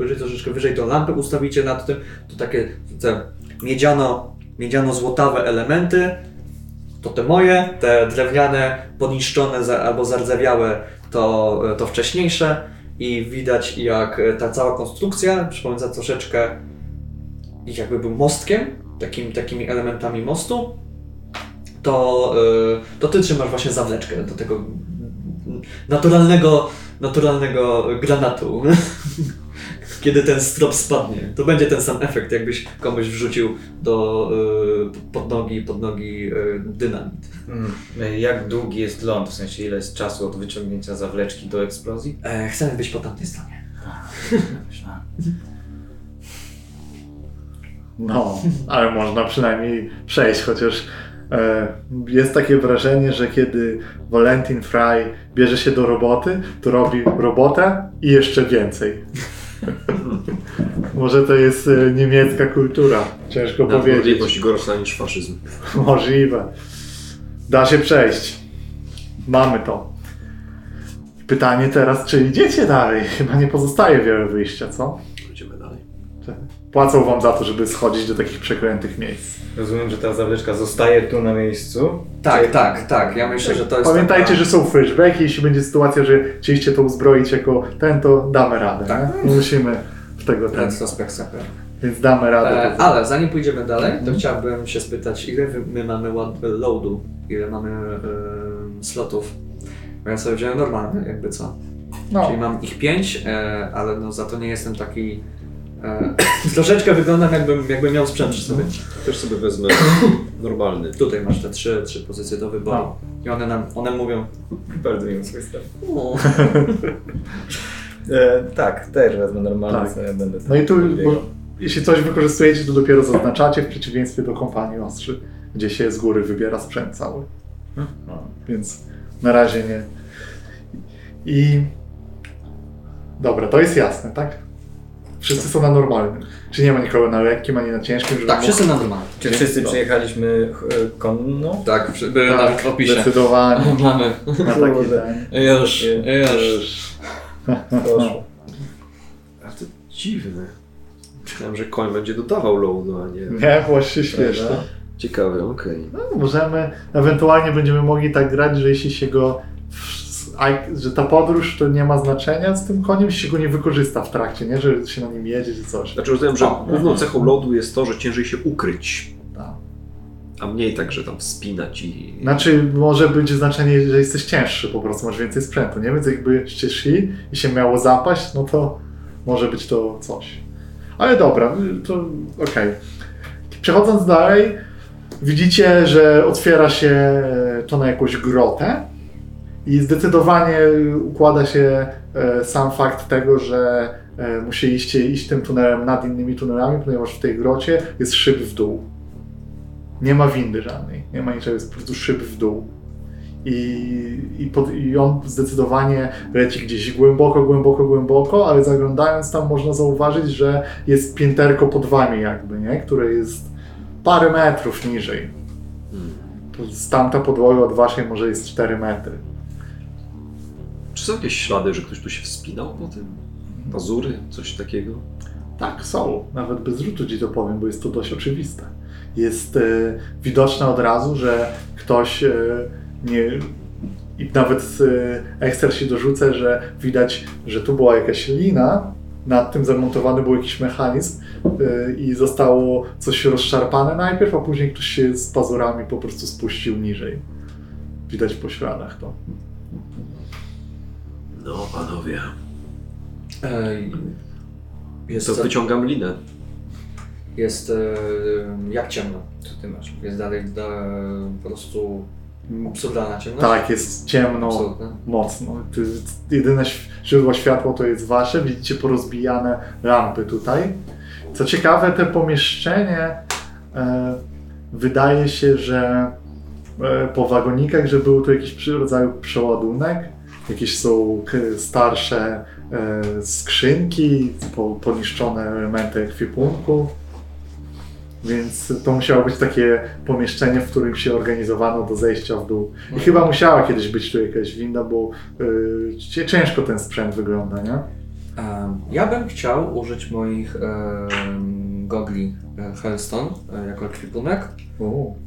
S3: spojrzycie troszeczkę wyżej tą lampę, ustawicie nad tym, to takie te miedziano, miedziano-złotawe elementy, to te moje, te drewniane, poniszczone albo zardzewiałe, to, to wcześniejsze. I widać, jak ta cała konstrukcja przypomina troszeczkę ich jakby był mostkiem, takim, takimi elementami mostu, to, y, to ty trzymasz właśnie zawleczkę do tego naturalnego, naturalnego granatu. Kiedy ten strop spadnie, to będzie ten sam efekt, jakbyś komuś wrzucił do, y, pod nogi, pod nogi y, dynamit.
S5: Mm, Jak długi jest ląd, w sensie ile jest czasu od wyciągnięcia zawleczki do eksplozji?
S3: E, chcemy być po tamtej stronie.
S5: Myślałem.
S1: No, ale można przynajmniej przejść, chociaż e, jest takie wrażenie, że kiedy Valentin Fry bierze się do roboty, to robi robotę i jeszcze więcej. Może to jest e, niemiecka kultura, ciężko powiedzieć.
S2: Nadwrażliwość gorsza niż faszyzm.
S1: Możliwe. Da się przejść. Mamy to. Pytanie teraz, czy idziecie dalej? Chyba nie pozostaje wiele wyjścia, co? Płacą wam za to, żeby schodzić do takich przekrętych miejsc.
S5: Rozumiem, że ta zawleczka zostaje tu na miejscu.
S3: Tak,
S5: Czy-
S3: tak, tak. Ja myślę, że to jest.
S1: Pamiętajcie,
S3: taka...
S1: że są flashbacki, jeśli będzie sytuacja, że chcieliście to uzbroić jako ten, to damy radę.
S3: Tak.
S1: Nie? Musimy w tego ten,
S3: Retrospekcja.
S1: więc damy radę.
S3: E, ale zanim pójdziemy dalej, to chciałbym się spytać, ile my mamy loadu, ile mamy e, slotów. Bo ja sobie wziąłem normalny, jakby co.
S1: no,
S3: Czyli mam ich pięć, e, ale no za to nie jestem taki. E, troszeczkę wyglądam, jakbym, jakbym miał sprzęt przy sobie.
S2: Też sobie wezmę normalny.
S3: Tutaj masz te trzy, trzy pozycje do wyboru.
S1: No.
S3: I one nam, one mówią.
S5: Bardzo miły swój stan.
S3: "O,
S5: E, tak, też wezmę normalny,
S1: Tak.
S5: co ja będę
S1: no i tu, jeśli coś wykorzystujecie, to dopiero zaznaczacie w przeciwieństwie do kompanii ostrzy, gdzie się z góry wybiera sprzęt cały.
S5: No.
S1: Więc na razie nie. I dobra, to jest jasne, tak? Wszyscy są na normalnym. Czy nie ma nikogo na lekkim ani na ciężkim? Żeby
S3: Tak,
S1: mógł-
S3: wszyscy na normalnie.
S5: Czy wszyscy przyjechaliśmy e, konno?
S3: Tak, były
S1: Tak,
S3: nawet w opisie.
S1: Zdecydowanie.
S3: Mamy.
S1: Na taki ten.
S3: Już, już.
S5: Poszło.
S2: Ale to dziwne. Myślałem, że koń będzie dodawał loadu, a nie...
S1: Nie, właśnie śmieszne.
S2: Ciekawe, okej.
S1: No, możemy, ewentualnie będziemy mogli tak grać, że jeśli się go, a- że ta podróż to nie ma znaczenia z tym koniem, się go nie wykorzysta w trakcie, nie? Że się na nim jedzie czy coś.
S2: Znaczy rozumiem, że główną cechą loadu jest to, że ciężej się ukryć,
S1: Tak.
S2: a mniej tak, że tam wspinać i...
S1: Znaczy, może być znaczenie, że jesteś cięższy, po prostu masz więcej sprzętu, nie? Więc jakbyście szli i się miało zapaść, no to może być to coś. Ale dobra, to okej. Przechodząc dalej, widzicie, że otwiera się to na jakąś grotę i zdecydowanie układa się e, sam fakt tego, że e, musieliście iść tym tunelem nad innymi tunelami, ponieważ w tej grocie jest szyb w dół. Nie ma windy żadnej, nie ma niczego, jest po prostu szyb w dół. I, i, pod, I on zdecydowanie leci gdzieś głęboko, głęboko, głęboko, ale zaglądając tam można zauważyć, że jest pięterko pod wami jakby, nie? Które jest parę metrów niżej.
S2: Hmm.
S1: To z tamta podłoga od waszej może jest 4 metry.
S2: Czy są jakieś ślady, że ktoś tu się wspinał po tym? Pazury? Coś takiego?
S1: Tak, są. Nawet bez rzutu ci to powiem, bo jest to dość oczywiste. Jest e, widoczne od razu, że ktoś e, nie. I nawet e, ekster się dorzucę, że widać, że tu była jakaś lina, nad tym zamontowany był jakiś mechanizm e, i zostało coś rozszarpane najpierw, a później ktoś się z pazurami po prostu spuścił niżej. Widać po śladach to.
S2: No, panowie.
S3: Ej, Jest,
S2: To wyciągam linę.
S3: jest e, jak ciemno.
S5: Co ty masz?
S3: Jest dalej da, po prostu absurdalna ciemność.
S1: Tak, jest ciemno.
S3: Absolutna.
S1: mocno. To jest jedyne ś- źródło światła to jest wasze. Widzicie porozbijane lampy tutaj. Co ciekawe, te pomieszczenie e, wydaje się, że e, po wagonikach, że był to jakiś przy- rodzaju przeładunek. Jakieś są starsze e, skrzynki, po, poniszczone elementy ekwipunku. Więc to musiało być takie pomieszczenie, w którym się organizowano do zejścia w dół. I chyba musiała kiedyś być tu jakaś winda, bo cie- ciężko ten sprzęt wygląda, nie?
S3: Ja bym chciał użyć moich gogli e, Hellstone e, jako ekwipunek.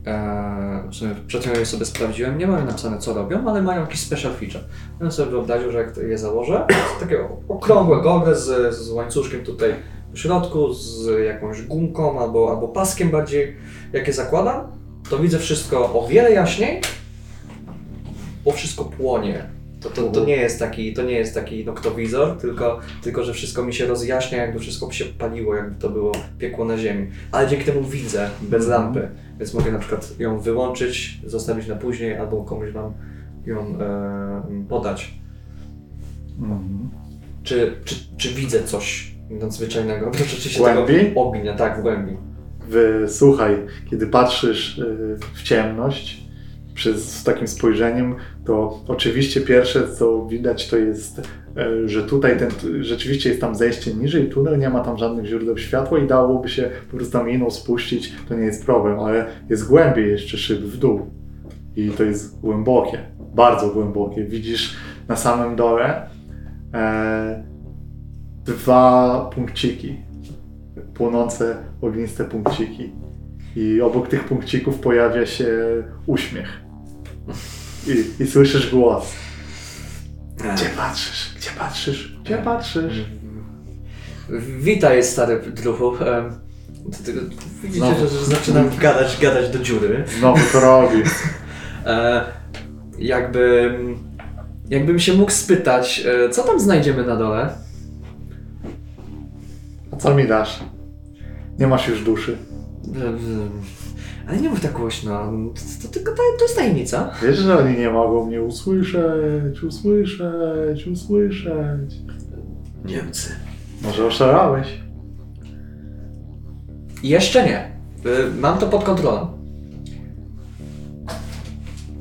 S3: E, je sobie sprawdziłem, nie mają napisane co robią, ale mają jakiś special feature. Ja sobie wyobraził, że jak je założę, to takie okrągłe gogle z, z łańcuszkiem tutaj w środku, z jakąś gumką albo, albo paskiem bardziej. Jak je zakładam, to widzę wszystko o wiele jaśniej, bo wszystko płonie. To, to, to nie jest taki, to nie jest taki noktowizor, tylko, tylko że wszystko mi się rozjaśnia, jakby wszystko się paliło, jakby to było piekło na ziemi. Ale dzięki temu widzę bez lampy, więc mogę na przykład ją wyłączyć, zostawić na później, albo komuś mam ją e, podać.
S1: Mhm.
S3: Czy, czy, czy widzę coś nadzwyczajnego? Oprócz oczywiście
S1: Głębi?
S3: tego ognia, tak, w głębi.
S1: W, słuchaj, kiedy patrzysz y, w ciemność przez, z takim spojrzeniem, to oczywiście pierwsze co widać to jest, y, że tutaj ten, rzeczywiście jest tam zejście niżej, tunel, nie ma tam żadnych źródeł światła i dałoby się po prostu tam inną spuścić, to nie jest problem, ale jest głębiej jeszcze szyb w dół i to jest głębokie, bardzo głębokie. Widzisz na samym dole e, dwa punkciki, płonące, ogniste punkciki. I obok tych punkcików pojawia się uśmiech. I, i słyszysz głos. Gdzie patrzysz? Gdzie patrzysz? Gdzie patrzysz?
S3: Witaj, stary druhu. Em, Widzicie,
S1: Znowu.
S3: że, że zaczynam gadać, gadać do dziury.
S1: Znowu to robi.
S3: E, jakby, jakbym się mógł spytać, e, co tam znajdziemy na dole?
S1: A co mi dasz? Nie masz już duszy.
S3: Em, Ale nie mów tak głośno, to, to tylko to, to jest tajemnica.
S1: Wiesz, że oni nie mogą mnie usłyszeć, usłyszeć, usłyszeć.
S4: Niemcy.
S1: Może oszalałeś?
S3: Jeszcze nie. Y, Mam to pod kontrolą.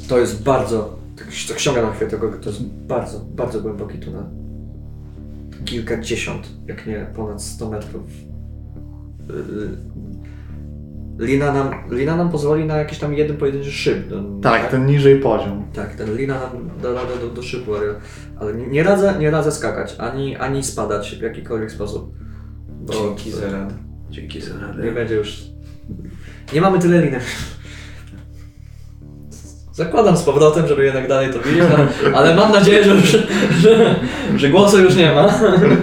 S3: To jest bardzo. Tak, tak ściągam na chwilę tego, to jest bardzo, bardzo głęboki tunel. Kilkadziesiąt, jak nie ponad 100 metrów. Lina nam, lina nam pozwoli na jakiś tam jeden pojedynczy szyb. No,
S1: Tak, ten niżej poziom.
S3: Tak, ten lina nam da radę do, do szybu, ale, ale nie, nie, radzę, nie radzę skakać, ani, ani spadać w jakikolwiek sposób. Bo
S5: Dzięki za radę.
S4: Dzięki za
S3: nie
S4: radę.
S3: będzie już. Nie mamy tyle liny. Zakładam z powrotem, żeby jednak dalej to widzieć, ale, mam nadzieję, że, że, że, że głosu już nie ma.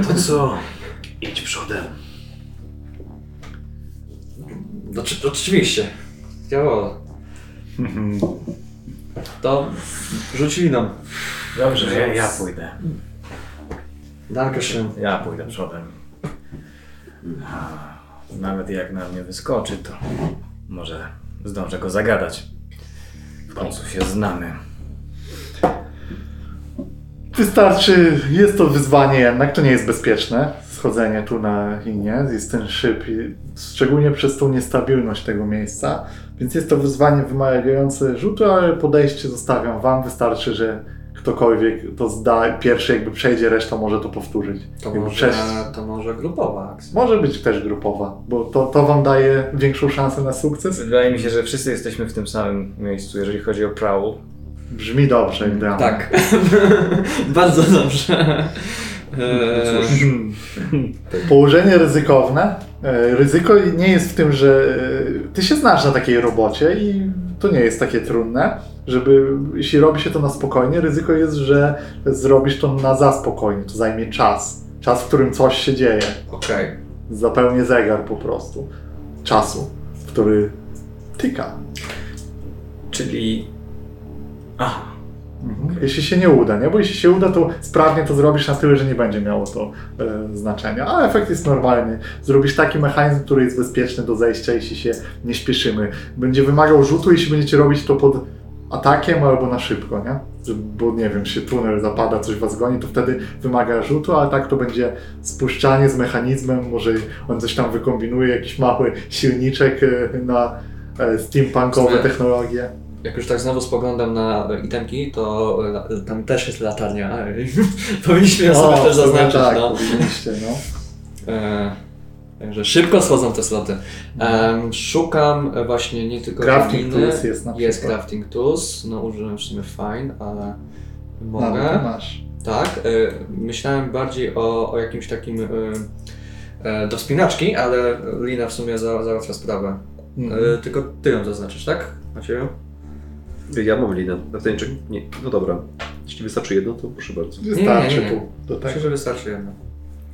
S4: To co? Idź przodem.
S3: Oczy, oczywiście. Działało. To rzuć liną.
S5: Dobrze, ja, ja pójdę.
S3: Dankeschön.
S5: Ja pójdę przodem. Nawet jak na mnie wyskoczy, to może zdążę go zagadać. W końcu się znamy.
S1: Wystarczy, jest to wyzwanie jednak, to nie jest bezpieczne, schodzenie tu na linie, jest ten szyb, i szczególnie przez tą niestabilność tego miejsca, więc jest to wyzwanie wymagające rzutu, ale podejście zostawiam wam, wystarczy, że ktokolwiek to zda, pierwszy jakby przejdzie, reszta może to powtórzyć.
S3: To
S1: Jakby
S3: może,
S1: przejść.
S3: to może grupowa akcja.
S1: Może być też grupowa, bo to, to wam daje większą szansę na sukces.
S5: Wydaje mi się, że wszyscy jesteśmy w tym samym miejscu, jeżeli chodzi o Prowl.
S1: Brzmi dobrze, idealnie.
S3: Tak. Bardzo dobrze. Eee,
S1: Położenie ryzykowne. E, Ryzyko nie jest w tym, że e, ty się znasz na takiej robocie i to nie jest takie trudne, żeby jeśli robi się to na spokojnie, ryzyko jest, że zrobisz to na za spokojnie, to zajmie czas. Czas, w którym coś się dzieje.
S3: Okej.
S1: Zapełnię zegar po prostu. Czasu, który tyka.
S5: Czyli... Aha.
S1: Mhm. Jeśli się nie uda, nie? Bo jeśli się uda, to sprawnie to zrobisz na tyle, że nie będzie miało to e, znaczenia. A efekt jest normalny. Zrobisz taki mechanizm, który jest bezpieczny do zejścia, jeśli się nie śpieszymy. Będzie wymagał rzutu, jeśli będziecie robić to pod atakiem albo na szybko, nie? Bo nie wiem, się tunel zapada, coś was goni, to wtedy wymaga rzutu, ale tak to będzie spuszczanie z mechanizmem, może on coś tam wykombinuje, jakiś mały silniczek e, na e, steampunkowe technologie.
S3: Jak już tak znowu spoglądam na itemki, to tam też jest latarnia. Powinniśmy ją sobie też
S1: sumie
S3: zaznaczyć.
S1: tak,
S3: no.
S1: powinniście, no.
S3: E, Także szybko schodzą te sloty. Em, szukam właśnie nie tylko
S1: Crafting
S3: liny,
S1: tools jest na
S3: Jest
S1: przykład.
S3: crafting tools, no użyłem w sumie fine, ale
S1: No,
S3: mogę.
S1: masz.
S3: Tak, e, myślałem bardziej o, o jakimś takim e, do spinaczki, ale lina w sumie za, załatwia sprawę.
S1: Mhm.
S3: E, tylko ty ją zaznaczysz, tak? Macieju?
S2: Ja mam linę. Na ten nie. No dobra. Jeśli wystarczy jedno, to proszę bardzo.
S1: Wystarczy
S3: nie, nie, nie.
S1: tu. Do
S3: Myślę, że wystarczy jedno.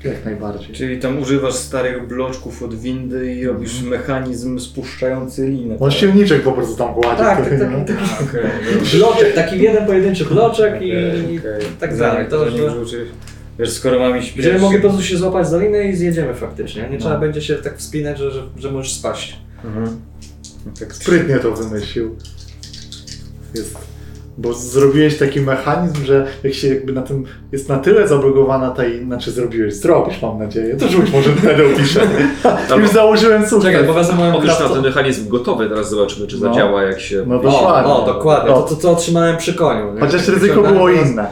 S1: Jak najbardziej.
S5: Czyli tam używasz starych bloczków od windy i robisz mechanizm spuszczający linę.
S1: On silniczek po prostu tam gładzi.
S3: Tak, tak,
S1: no.
S3: tak, tak.
S5: Okej,
S3: Bloczek, taki jeden pojedynczy bloczek i
S5: Okej, okej.
S3: tak dalej. To,
S5: To nie
S3: że
S5: użyć. Wiesz, skoro mam iść
S3: będziemy
S5: pierwszy-
S3: mogli po prostu się złapać za linę i zjedziemy faktycznie. Nie trzeba
S1: No.
S3: będzie się tak wspinać, że, że, że możesz spaść.
S5: Mhm. Tak,
S1: Sprytnie to wymyślił. Jest. Bo zrobiłeś taki mechanizm, że jak się jakby na tym jest na tyle zablogowana ta i znaczy zrobiłeś, zrobisz mam nadzieję. To rzuć może wtedy opiszę. Już założyłem sukces.
S3: Czekaj, bo wezmę
S2: Określam
S3: krawcą.
S2: ten mechanizm gotowy, teraz zobaczymy, czy
S1: No.
S2: zadziała, jak się...
S1: No dokładnie.
S3: o, dokładnie.
S1: O,
S3: To, to otrzymałem przy koniu. nie?
S1: Chociaż ryzyko było inne.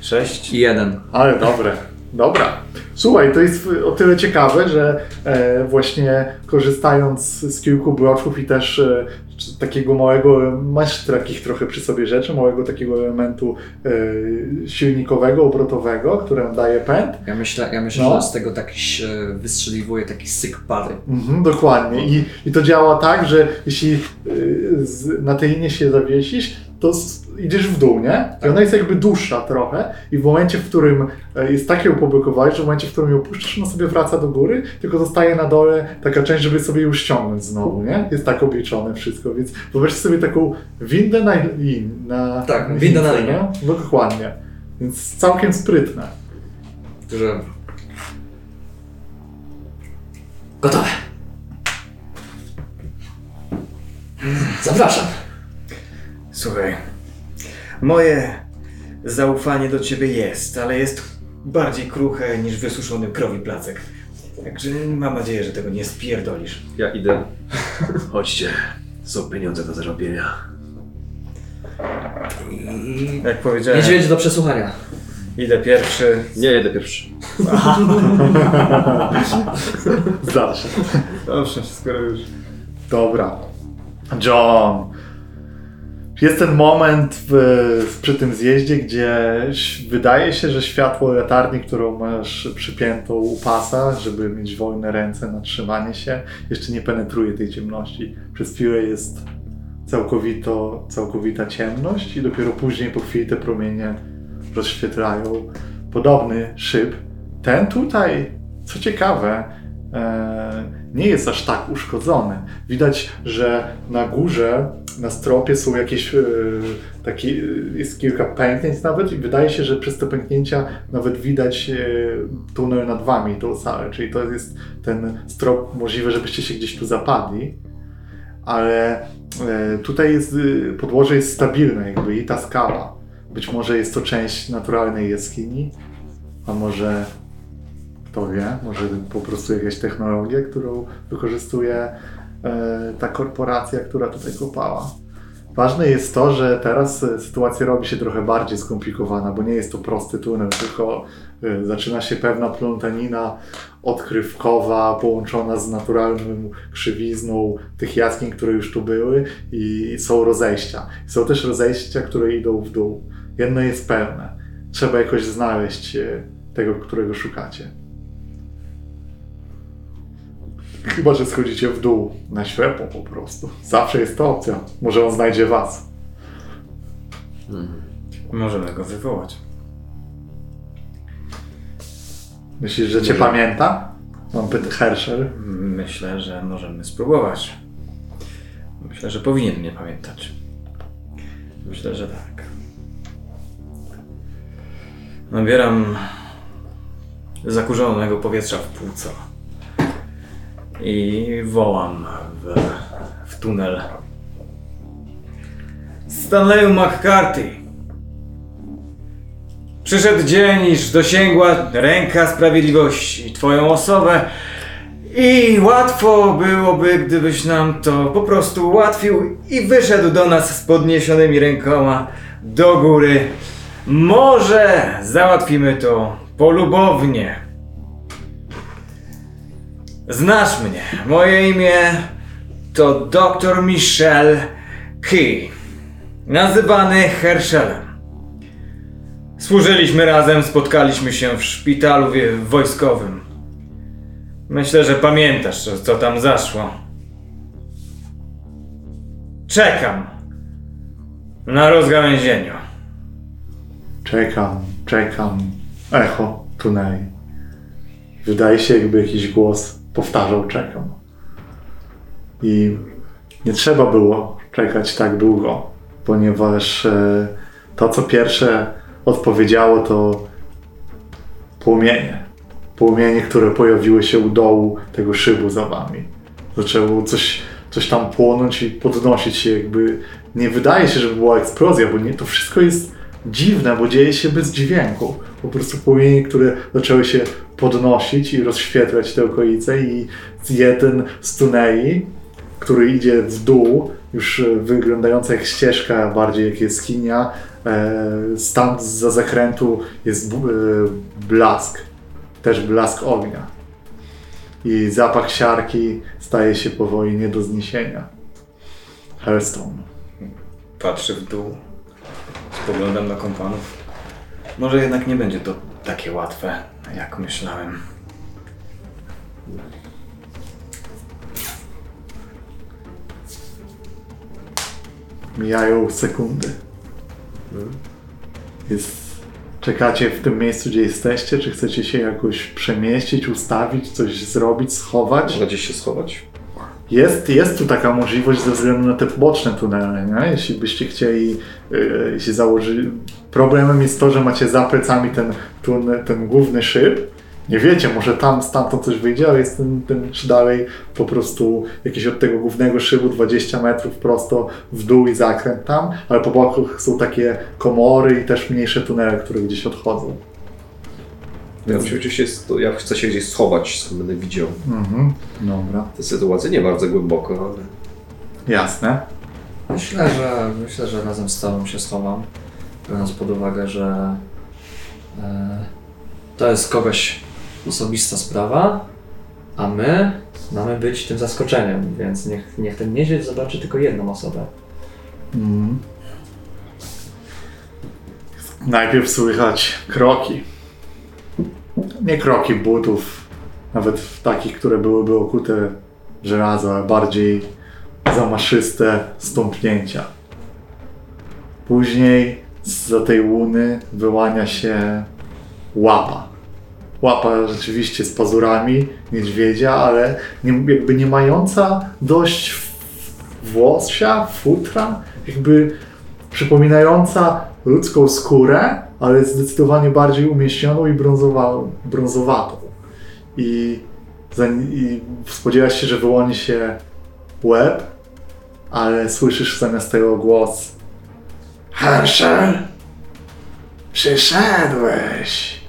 S5: Sześć.
S3: I jeden.
S1: Ale dobre. Dobra. Słuchaj, to jest o tyle ciekawe, że e, właśnie korzystając z kilku bloczków i też e, takiego małego, masz takich trochę przy sobie rzeczy, małego takiego elementu e, silnikowego, obrotowego, który daje pęd.
S3: Ja myślę, ja myślę
S1: No.
S3: że z tego taki e, wystrzeliwuje taki syk pary.
S1: Mhm, dokładnie. I, I to działa tak, że jeśli na tej linie się zawiesisz, to idziesz w dół, nie? I ona jest jakby dłuższa trochę i w momencie, w którym e, jest takie upoblokowanie, że w momencie, w którym ją puszczasz, ona sobie wraca do góry, tylko zostaje na dole taka część, żeby sobie ją ściągnąć znowu, nie? Jest tak obliczone wszystko, więc wyobraźcie sobie taką windę na, lin, na
S3: Tak, windę na linie.
S1: nie? No, dokładnie. Więc całkiem sprytne.
S3: Że... Gotowe. Zapraszam.
S5: Słuchaj, moje zaufanie do ciebie jest, ale jest bardziej kruche niż wysuszony krowi placek. Także mam nadzieję, że tego nie spierdolisz.
S2: Ja idę.
S4: Chodźcie, są pieniądze do zarobienia.
S3: I...
S5: Jak powiedziałem,
S3: Niedźwiedź do przesłuchania.
S5: idę pierwszy.
S2: Nie, jedę pierwszy.
S1: Zawsze.
S5: Dobrze, skoro już.
S1: Dobra. John. Jest ten moment w, przy tym zjeździe, gdzie wydaje się, że światło latarni, którą masz przypiętą u pasa, żeby mieć wolne ręce na trzymanie się, jeszcze nie penetruje tej ciemności. Przez chwilę jest całkowito, całkowita ciemność i dopiero później po chwili te promienie rozświetlają podobny szyb. Ten tutaj, co ciekawe, nie jest aż tak uszkodzony. Widać, że na górze, na stropie są jakieś e, takie, e, jest kilka pęknięć nawet i wydaje się, że przez te pęknięcia nawet widać e, tunel nad wami, tą salę, czyli to jest ten strop, możliwe, żebyście się gdzieś tu zapadli, ale e, tutaj jest, e, podłoże jest stabilne jakby i ta skała. Być może jest to część naturalnej jaskini, a może kto wie, może po prostu jakaś technologia, którą wykorzystuje e, ta korporacja, która tutaj kopała. Ważne jest to, że teraz e, sytuacja robi się trochę bardziej skomplikowana, bo nie jest to prosty tunel, tylko e, zaczyna się pewna plątanina odkrywkowa, połączona z naturalną krzywizną tych jaskiń, które już tu były i są rozejścia. Są też rozejścia, które idą w dół. Jedno jest pewne. Trzeba jakoś znaleźć tego, którego szukacie. Chyba, że schodzicie w dół, na ślepo po prostu. Zawsze jest to opcja. Może on znajdzie was.
S5: Możemy go wywołać.
S1: Myślisz, że cię
S2: Może-
S1: pamięta? Mam pytać Herschel.
S5: Myślę, że możemy spróbować. Myślę, że powinien mnie pamiętać. Myślę, że tak. Nabieram zakurzonego powietrza w płuca i wołam w, w tunel. Stanleyu McCarthy! Przyszedł dzień, iż dosięgła ręka sprawiedliwości twoją osobę i łatwo byłoby, gdybyś nam to po prostu ułatwił i wyszedł do nas z podniesionymi rękoma do góry. Może załatwimy to polubownie. Znasz mnie. Moje imię to dr Michel Key. Nazywany Herschelem. Służyliśmy razem, spotkaliśmy się w szpitalu wojskowym. Myślę, że pamiętasz, co tam zaszło. Czekam na rozgałęzieniu.
S1: Czekam, czekam. Echo tuneli. Wydaje się, jakby jakiś głos powtarzał czekam. I nie trzeba było czekać tak długo, ponieważ e, to, co pierwsze odpowiedziało, to płomienie. Płomienie, które pojawiły się u dołu tego szybu za wami. Zaczęło coś, coś tam płonąć i podnosić się, jakby nie wydaje się, że była eksplozja, bo nie, to wszystko jest dziwne, bo dzieje się bez dźwięku. Po prostu płomienie, które zaczęły się podnosić i rozświetlać te okolice i jeden z tuneli, który idzie w dół, już e, wyglądająca jak ścieżka, bardziej jak jaskinia, e, stamtąd za zakrętu jest e, blask, też blask ognia. I zapach siarki staje się powoli nie do zniesienia. Hearthstone.
S5: Patrzy w dół. Spoglądam na kompanów. Może jednak nie będzie to takie łatwe, jak myślałem.
S1: Mijają sekundy. Jest... Czekacie w tym miejscu, gdzie jesteście? Czy chcecie się jakoś przemieścić, ustawić, coś zrobić, schować?
S2: Można gdzieś się schować?
S1: Jest, jest tu taka możliwość ze względu na te boczne tunele, nie? Jeśli byście chcieli yy, się założyć... Problemem jest to, że macie za plecami ten, tunel, ten główny szyb. Nie wiecie, może tam stamtąd coś wyjdzie, ale jest ten, ten dalej po prostu jakieś od tego głównego szybu 20 metrów prosto w dół i zakręt tam, ale po bokach są takie komory i też mniejsze tunele, które gdzieś odchodzą.
S2: Ja, się ja chcę się gdzieś schować, skąd będę widział.
S1: Mhm, dobra.
S2: Te sytuacje nie bardzo głęboko, ale
S1: Jasne.
S3: Myślę, że myślę, że razem z tobą się schowam, biorąc pod uwagę, że e, to jest kogoś osobista sprawa, a my mamy być tym zaskoczeniem, więc niech, niech ten niedźwiedź zobaczy tylko jedną osobę.
S1: Mhm. Najpierw słychać kroki. Nie kroki butów, nawet takich, które byłyby okute żelazo, ale bardziej zamaszyste stąpnięcia. Później za tej łuny wyłania się łapa. Łapa rzeczywiście z pazurami niedźwiedzia, ale nie, jakby nie mająca dość włosia, futra, jakby przypominająca ludzką skórę, ale zdecydowanie bardziej umieśnioną i brązowa, brązowatą. I, I spodziewasz się, że wyłoni się łeb, ale słyszysz zamiast tego głos Herschel, przyszedłeś.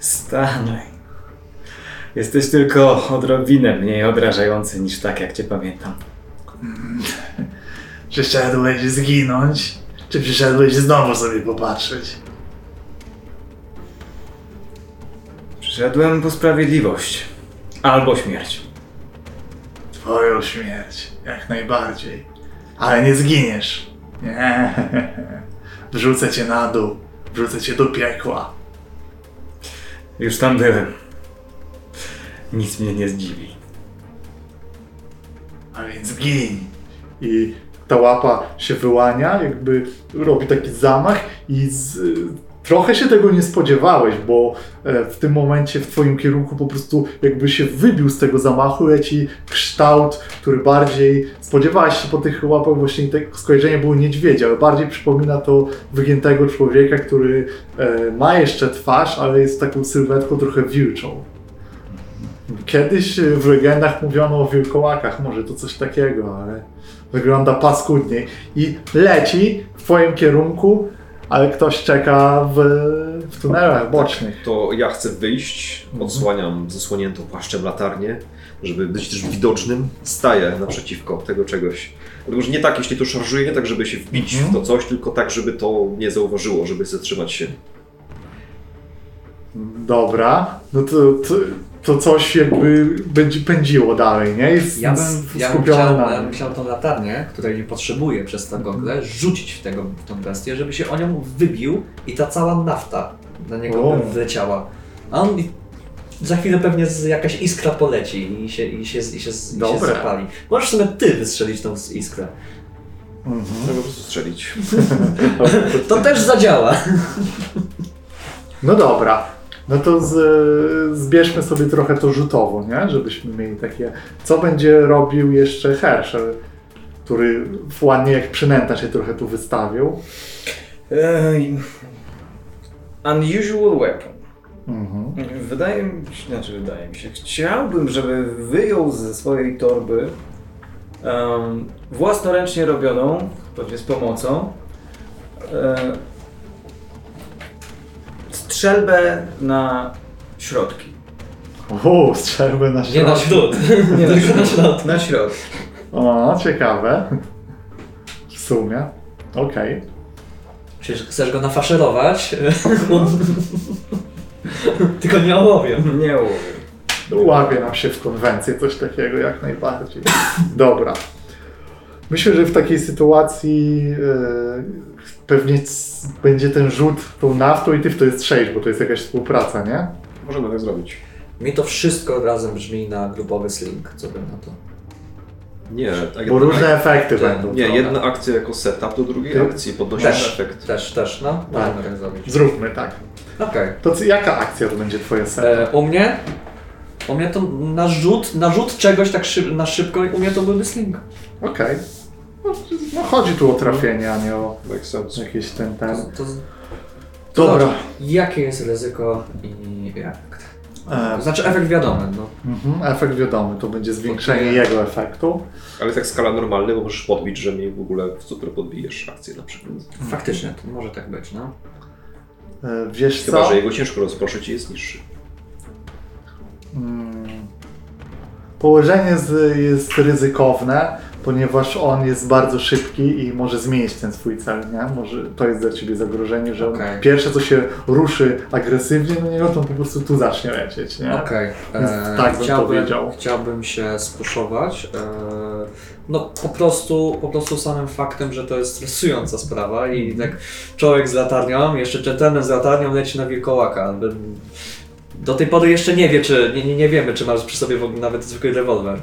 S5: Stanley. Jesteś tylko odrobinę mniej odrażający niż tak, jak cię pamiętam.
S1: Przyszedłeś zginąć, czy przyszedłeś znowu sobie popatrzeć?
S5: Przyszedłem po sprawiedliwość. Albo śmierć.
S1: Twoją śmierć, jak najbardziej. Ale nie zginiesz. Nie. Wrzucę cię na dół. Wrzucę cię do piekła.
S5: Już tam byłem. Nic mnie nie zdziwi.
S1: A więc gin. I ta łapa się wyłania, jakby robi taki zamach i z, trochę się tego nie spodziewałeś, bo e, w tym momencie w twoim kierunku po prostu jakby się wybił z tego zamachu, leci kształt, który bardziej spodziewałeś się po tych łapach właśnie tego skojarzenie było niedźwiedzia, ale bardziej przypomina to wygiętego człowieka, który e, ma jeszcze twarz, ale jest taką sylwetką trochę wilczą. Kiedyś w legendach mówiono o wilkołakach, może to coś takiego, ale wygląda paskudniej. I leci w twoim kierunku, ale ktoś czeka w, w tunelach bocznych.
S2: to ja chcę wyjść, odsłaniam zasłoniętą płaszczem latarnię, żeby być też widocznym. Staję naprzeciwko tego czegoś. Dlatego, że nie tak, jeśli to szarżuje, nie tak, żeby się wbić w to coś, tylko tak, żeby to nie zauważyło, żeby zatrzymać się.
S1: Dobra, no to, to, to coś jakby będzie pędziło dalej, nie? Jest
S3: Ja bym, ja bym, chciał,
S1: na
S3: ja bym chciał tą latarnię, której nie potrzebuję przez tę goglę, rzucić w, tego, w tą bestię, żeby się o nią wybił i ta cała nafta na niego
S1: O.
S3: by wleciała. A on za chwilę pewnie jakaś iskra poleci i się, i się, i się, i się
S1: Dobra.
S3: zapali. Możesz sobie ty wystrzelić tą iskrę.
S1: Mhm.
S2: Trzeba po prostu strzelić.
S3: To też zadziała.
S1: No dobra. No to z, zbierzmy sobie trochę to rzutowo, nie? Żebyśmy mieli takie. Co będzie robił jeszcze Herschel, który ładnie jak przynęta się trochę tu wystawił.
S5: Unusual weapon.
S1: Mhm.
S5: Wydaje mi się, znaczy wydaje mi się, chciałbym, żeby wyjął ze swojej torby em, własnoręcznie robioną, pewnie z pomocą, e, strzelbę na środki.
S1: O, strzelby na
S3: Nie na
S1: środku.
S3: śród.
S5: Nie,
S3: Tylko na środek.
S5: Na środki.
S1: O, ciekawe. W sumie. Okej.
S3: Przecież chcesz go nafaszerować. Tylko nie ołowiem.
S5: Nie łowię.
S1: Łapie nam się w konwencję coś takiego jak najbardziej. Dobra. Myślę, że w takiej sytuacji e, pewnie będzie ten rzut tą naftą i ty w to jest 6, bo to jest jakaś współpraca, nie?
S2: Możemy tak zrobić.
S3: Mi to wszystko razem brzmi na grupowy sling. Co bym na to?
S2: Nie, tak
S1: Bo różne efekty
S3: Tak.
S1: będą.
S2: Nie, jedna akcja jako setup do drugiej
S1: Ty-
S2: akcji, podnosi
S3: Też.
S2: efekt.
S3: Też, też, no.
S1: Tak.
S3: Możemy tak zrobić.
S1: Zróbmy tak.
S3: Okej.
S1: To co, jaka akcja to będzie twoja seria?
S3: E, U mnie? U mnie to na rzut, na rzut czegoś tak szyb, na szybko, u mnie to byłby sling.
S1: Okej. No, no chodzi tu o trafienie, a nie o jakiś ten
S3: To,
S1: ten.
S3: to, to
S1: Dobra.
S3: znaczy, jakie jest ryzyko i efekt?
S1: E,
S3: znaczy efekt wiadomy, no.
S1: mhm, efekt wiadomy, to będzie zwiększenie jego efektu.
S2: Ale tak skala normalna, bo możesz podbić, że mi w ogóle w super podbijesz akcję na przykład.
S3: Faktycznie, to może tak być, no.
S1: E, wiesz
S2: Chyba,
S1: co?
S2: że jego ciężko rozproszyć i jest niższy.
S1: Mm. Położenie z, jest ryzykowne, ponieważ on jest bardzo szybki i może zmienić ten swój cel, nie? Może to jest dla ciebie zagrożenie, że
S3: Okej.
S1: pierwsze co się ruszy agresywnie na niego, to on po prostu tu zacznie lecieć, nie?
S3: Okej.
S1: Więc
S3: e,
S1: tak bym
S3: chciałbym,
S1: powiedział.
S3: Chciałbym się spuszować. E, no po prostu, po prostu samym faktem, że to jest stresująca sprawa i tak człowiek z latarnią, jeszcze dżentelmen z latarnią leci na wilkołaka. Do tej pory jeszcze nie wie, czy nie, nie, nie wiemy, czy masz przy sobie w ogóle nawet zwykły rewolwer.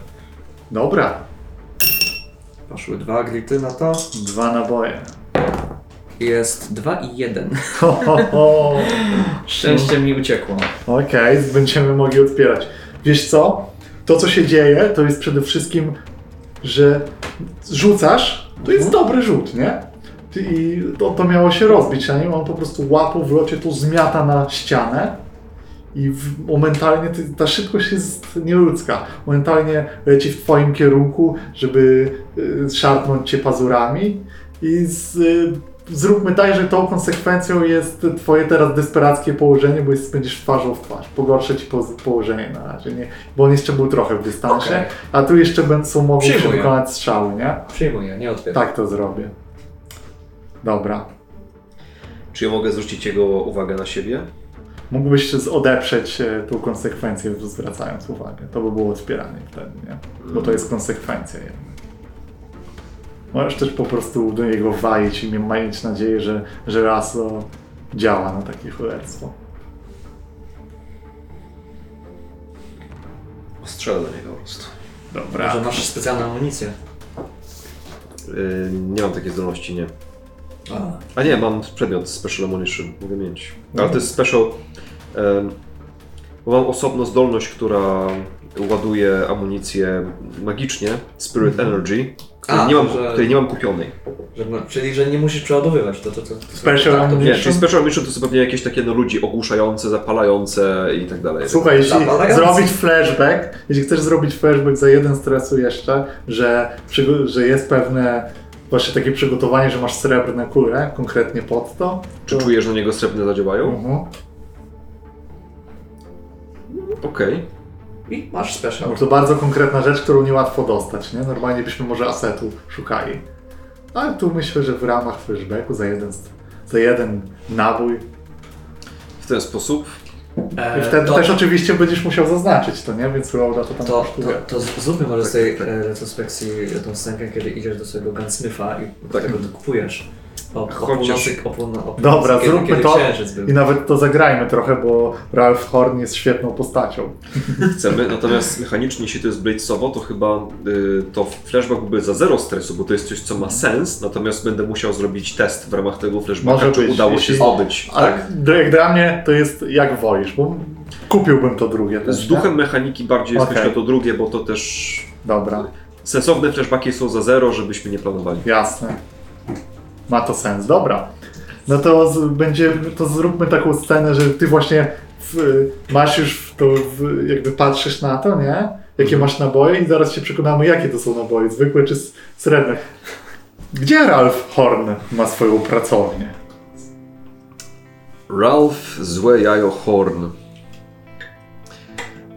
S1: Dobra,
S3: Poszły dwa grity na to.
S1: dwa naboje.
S3: Jest dwa i jeden.
S1: Ho, ho, ho.
S3: Szczęście mi uciekło.
S1: Okej, będziemy mogli odpierać. Wiesz co? To, co się dzieje, to jest przede wszystkim, że rzucasz, to jest dobry rzut, nie? I to, to miało się rozbić na nim, on po prostu łapą w locie to zmiata na ścianę i w, momentalnie ty, ta szybkość jest nieludzka. Momentalnie leci w twoim kierunku, żeby y, szarpnąć cię pazurami i z, y, zróbmy tak, że tą konsekwencją jest twoje teraz desperackie położenie, bo jest, będziesz twarzą w twarz. Pogorszę ci po, położenie na razie, nie? Bo on jeszcze był trochę w dystansie,
S3: Okej.
S1: a tu jeszcze będą mogły wykonać strzały, nie?
S3: Przyjmuję, nie otwieram.
S1: Tak to zrobię. Dobra.
S2: Czy ja mogę zwrócić jego uwagę na siebie?
S1: Mógłbyś odeprzeć e, tą konsekwencję, zwracając uwagę. To by było odpieranie wtedy, nie? Bo to jest konsekwencja jednak. Możesz też po prostu do niego walić i nie mieć nadzieję, że, że raso działa na takie cholerstwo.
S2: Strzelę do niego po prostu.
S1: Dobra.
S3: Może masz specjalną amunicję.
S2: Yy, nie mam takiej zdolności, nie.
S3: A.
S2: A nie, mam przedmiot Special Ammunition, mogę mieć. Ale to jest special... mam osobną zdolność, która ładuje amunicję magicznie, Spirit Energy, której,
S3: A,
S2: nie mam,
S3: że-
S2: której nie mam kupionej.
S3: Że, czyli, że nie musisz przeładowywać. To, to, to, to,
S1: Special
S3: tak,
S1: ammunition.
S2: Nie, czyli Special Ammunition to są pewnie jakieś takie no, ludzi ogłuszające, zapalające i tak dalej.
S1: Słuchaj, jeśli
S3: Zapalający.
S1: zrobić flashback, jeśli chcesz zrobić flashback za jeden stresu jeszcze, że, że jest pewne właśnie takie przygotowanie, że masz srebrne kule konkretnie pod to.
S2: Czy
S1: to...
S2: czujesz, że na niego srebrne zadziałają?
S1: Mhm.
S2: Okej.
S3: I masz special.
S1: No to bardzo konkretna rzecz, którą niełatwo dostać, nie? Normalnie byśmy może asetu szukali. Ale tu myślę, że w ramach flashbacku za jeden, za jeden nabój.
S2: W ten sposób
S1: I wtedy
S3: to,
S1: też oczywiście będziesz musiał zaznaczyć to, nie? Więc Roda to tam
S3: to, to,
S1: kosztuje.
S3: to z- zróbmy może z
S1: Tak,
S3: tej e, retrospekcji tą scenkę, kiedy idziesz do swojego gunsmitha i
S2: Tak.
S3: tego dokupujesz. O, o
S2: Chociaż-
S3: o północy, o północy
S1: Dobra,
S3: kiedy,
S1: zróbmy
S3: kiedy
S1: to. I nawet to zagrajmy trochę, bo Ralph Horn jest świetną postacią.
S2: Chcemy, natomiast mechanicznie, jeśli to jest bladesowo, to chyba y, to flashback byłby za zero stresu, bo to jest coś, co ma sens, natomiast będę musiał zrobić test w ramach tego flashbacka,
S1: Może
S2: czy
S1: być,
S2: udało
S1: jeśli-
S2: się zdobyć.
S1: Ale
S2: Tak.
S1: jak dla mnie to jest jak wolisz, bo kupiłbym to drugie też.
S2: Z duchem mechaniki bardziej jest
S1: Okej.
S2: myślę to drugie, bo to też?
S1: Dobra,
S2: sensowne flashbacki są za zero, żebyśmy nie planowali.
S1: jasne. Ma to sens, dobra. No to będzie, to zróbmy taką scenę, że ty właśnie w, masz już w to, w, jakby patrzysz na to, nie? Jakie masz naboje i zaraz się przekonamy, jakie to są naboje, zwykłe czy srebrne. Gdzie Ralph Horn ma swoją pracownię?
S2: Ralph Złe Jajo Horn.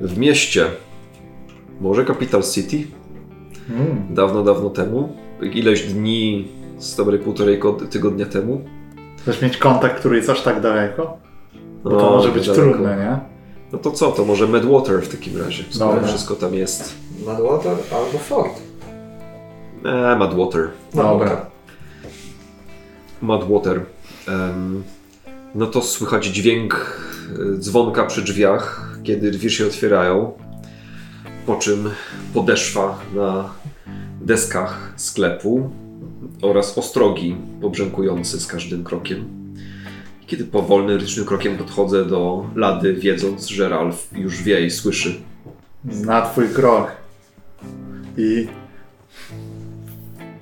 S2: W mieście, może Capital City,
S1: Mm.
S2: dawno, dawno temu, ileś dni, z dobrej półtorej tygodnia temu.
S1: Chcesz mieć kontakt, który jest aż tak daleko? Bo to
S2: No,
S1: może być
S2: daleko.
S1: trudne, nie?
S2: No to co, to może Medwater w takim razie, skoro
S1: Dobra.
S2: wszystko tam jest.
S3: Madwater albo Ford.
S2: Eee, Madwater.
S1: Dobra.
S2: Madwater. Em, no to słychać dźwięk e, dzwonka przy drzwiach, kiedy drzwi się otwierają. Po czym podeszwa na deskach sklepu oraz ostrogi pobrzękujące z każdym krokiem. Kiedy powolnym, rytmicznym krokiem podchodzę do lady, wiedząc, że Ralph już wie i słyszy.
S1: Zna twój krok. I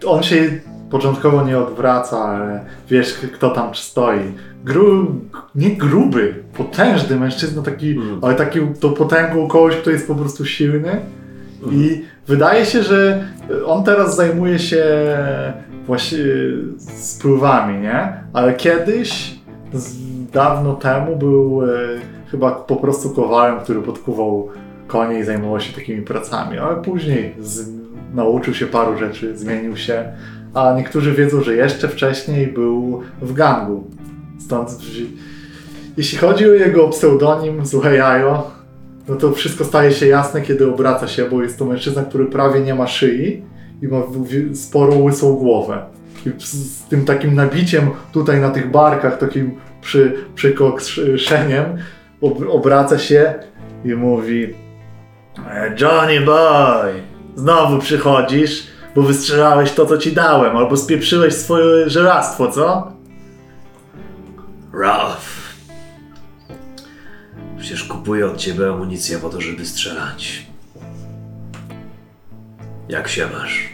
S1: on się początkowo nie odwraca, ale wiesz, kto tam stoi. Gru... Nie gruby, potężny mężczyzna, taki,
S2: Mm.
S1: ale taki to potęgą kogoś, kto jest po prostu silny. I wydaje się, że on teraz zajmuje się właśnie spływami, nie? Ale kiedyś, dawno temu, był e, chyba po prostu kowalem, który podkuwał konie i zajmował się takimi pracami, ale później z, nauczył się paru rzeczy, zmienił się, a niektórzy wiedzą, że jeszcze wcześniej był w gangu. Stąd, jeśli chodzi o jego pseudonim Zuhejajo, no to wszystko staje się jasne, kiedy obraca się, bo jest to mężczyzna, który prawie nie ma szyi i ma sporą łysą głowę. I z, tym takim nabiciem tutaj na tych barkach, takim przy, przykoszeniem, ob, obraca się i mówi "E, Johnny boy, znowu przychodzisz, bo wystrzelałeś to, co ci dałem, albo spieprzyłeś swoje żelastwo, co?
S4: Ralph. Przecież kupuję od ciebie amunicję po to, żeby strzelać. Jak się masz?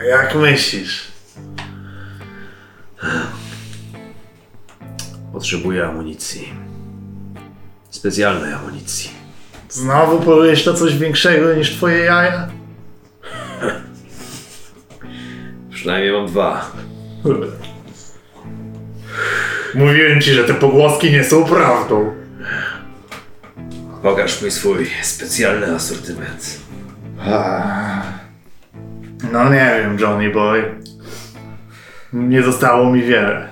S1: A jak myślisz?
S4: Potrzebuję amunicji. Specjalnej amunicji.
S1: Znowu powiesz to coś większego niż twoje jaja?
S4: Przynajmniej mam dwa.
S1: Mówiłem ci, że te pogłoski nie są prawdą.
S4: Pokaż mi swój specjalny asortyment.
S1: No nie wiem, Johnny boy. Nie zostało mi wiele.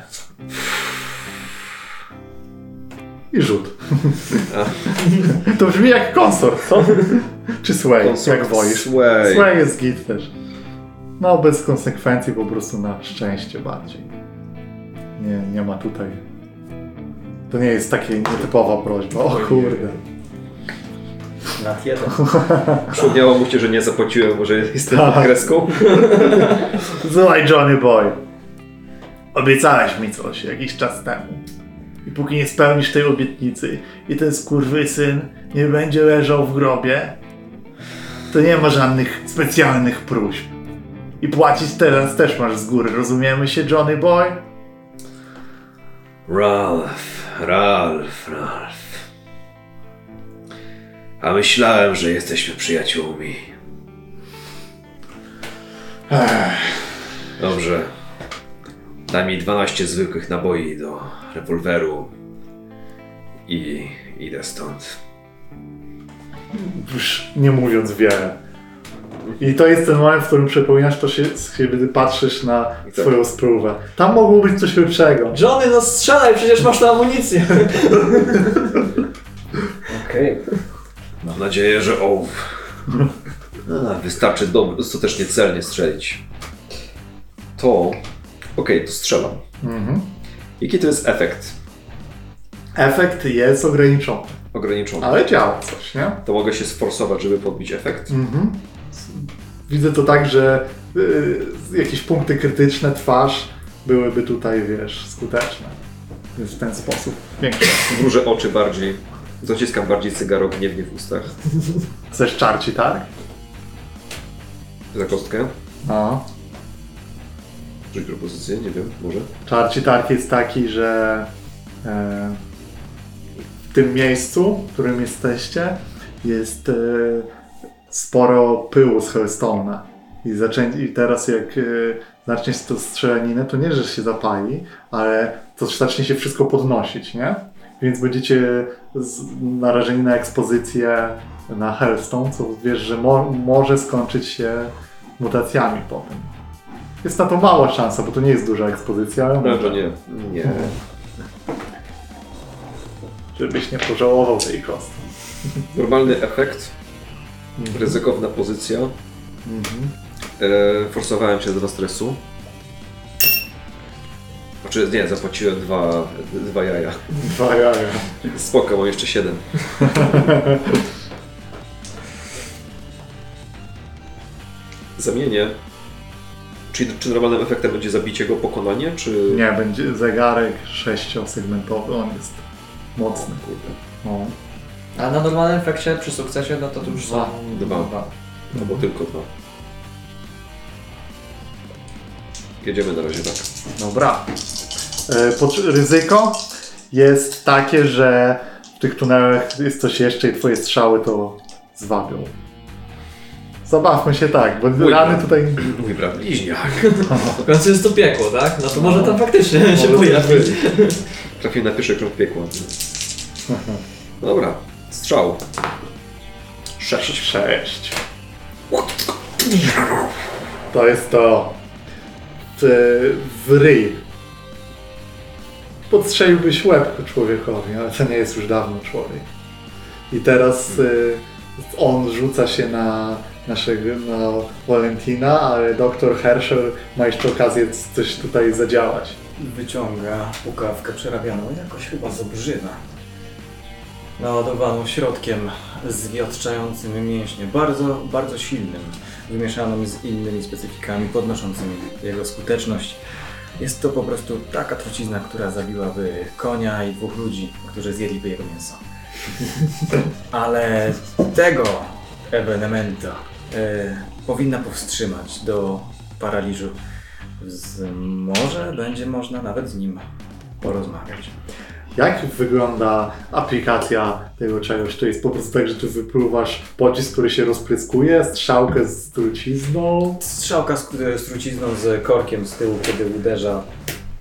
S1: I rzut. to brzmi jak konsort, co? Czy sway, jak wolisz.
S2: Sway.
S1: Sway jest git też. No bez konsekwencji, po prostu na szczęście bardziej. Nie, nie ma tutaj. To nie jest takie nietypowa prośba. O kurde.
S5: Nad jeden.
S2: Przypomniało mu się, że nie zapłaciłem, może jestem pod
S1: Tak.
S2: kreską.
S1: Słuchaj, Johnny Boy. Obiecałeś mi coś jakiś czas temu. I póki nie spełnisz tej obietnicy i ten skurwysyn nie będzie leżał w grobie, to nie ma żadnych specjalnych próśb. I płacić teraz też masz z góry, rozumiemy się, Johnny Boy?
S4: Ralph, Ralph, Ralph. A myślałem, że jesteśmy przyjaciółmi. Dobrze. Daj mi 12 zwykłych naboi do rewolweru i idę stąd.
S1: Już nie mówiąc wiele. I to jest ten moment, w którym przypominasz to się, kiedy patrzysz na swoją sprówę. Tam mogło być coś lepszego.
S3: Johnny, no strzelaj, przecież masz tę amunicję.
S5: Okej.
S2: Mam nadzieję, że ołów. A, Wystarczy do, dostatecznie celnie strzelić. To... Okej, to strzelam.
S1: Mhm.
S2: Jaki to jest efekt
S1: Efekt jest ograniczony,
S2: ograniczony?
S1: ale działa coś, nie?
S2: To mogę się sforsować, żeby podbić efekt?
S1: Mhm. Widzę to tak, że y, jakieś punkty krytyczne, twarz byłyby tutaj, wiesz, skuteczne. Więc w ten sposób. Pięknie.
S2: Mrużę oczy bardziej. Zaciskam bardziej cygaro gniewnie w ustach.
S1: Chcesz czarci, tak?
S2: Za kostkę.
S1: No.
S2: Rzuć propozycję, nie wiem, może?
S1: Czarci targ jest taki, że e, w tym miejscu, w którym jesteście, jest e, sporo pyłu z Hellstone'a. I, zaczę, I teraz jak e, zaczniesz to strzelaninę, to nie, że się zapali, ale to zacznie się wszystko podnosić, nie? Więc będziecie narażeni na ekspozycję na Hellstone, co wiesz, że mo, może skończyć się mutacjami potem. Jest na to mała szansa, bo to nie jest duża ekspozycja, ale
S2: Może
S1: może,
S2: nie. Nie.
S1: żebyś nie pożałował tej kostki.
S2: Normalny efekt. Ryzykowna pozycja.
S1: Mhm.
S2: E, forsowałem się do stresu. Znaczy, nie, zapłaciłem dwa, dwa jaja.
S1: Dwa jaja.
S2: Spoko, mam jeszcze siedem. Zamienię. Czyli czy normalnym efektem będzie zabicie go, pokonanie, czy...
S1: Nie, będzie zegarek sześciosegmentowy, on jest mocny. No.
S3: A na normalnym efekcie przy sukcesie, no to tu już są
S2: Dwa. No bo tylko dwa. Jedziemy na razie tak.
S1: Dobra. E, ryzyko jest takie, że w tych tunelach jest coś jeszcze i twoje strzały to zwabią. Zabawmy się tak, bo
S2: Mój
S1: rany tutaj...
S2: Mój brat bliźniak.
S3: W końcu jest to piekło, tak? No to może tam faktycznie się pojawi.
S2: Trafił na pierwszy krąg piekła. Dobra, strzał. Sześć.
S1: Sześć. To jest to w, w ryj. Podstrzeliłbyś łeb człowiekowi, ale to nie jest już dawno człowiek. I teraz y, on rzuca się na naszego na Valentina, ale doktor Herschel ma jeszcze okazję coś tutaj zadziałać.
S5: Wyciąga pukawkę przerabianą, jakoś chyba z obrzyna. Naładowaną środkiem zwiotczającym mięśnie, bardzo, bardzo silnym, wymieszanym z innymi specyfikami podnoszącymi jego skuteczność. Jest to po prostu taka trucizna, która zabiłaby konia i dwóch ludzi, którzy zjedliby jego mięso. Ale tego ewenementa e, powinna powstrzymać do paraliżu. Z, może będzie można nawet z nim porozmawiać.
S1: Jak wygląda aplikacja tego czegoś? To jest po prostu tak, że tu wypluwasz pocisk, który się rozpryskuje, strzałkę z trucizną.
S5: Strzałka z, z trucizną z korkiem z tyłu, kiedy uderza,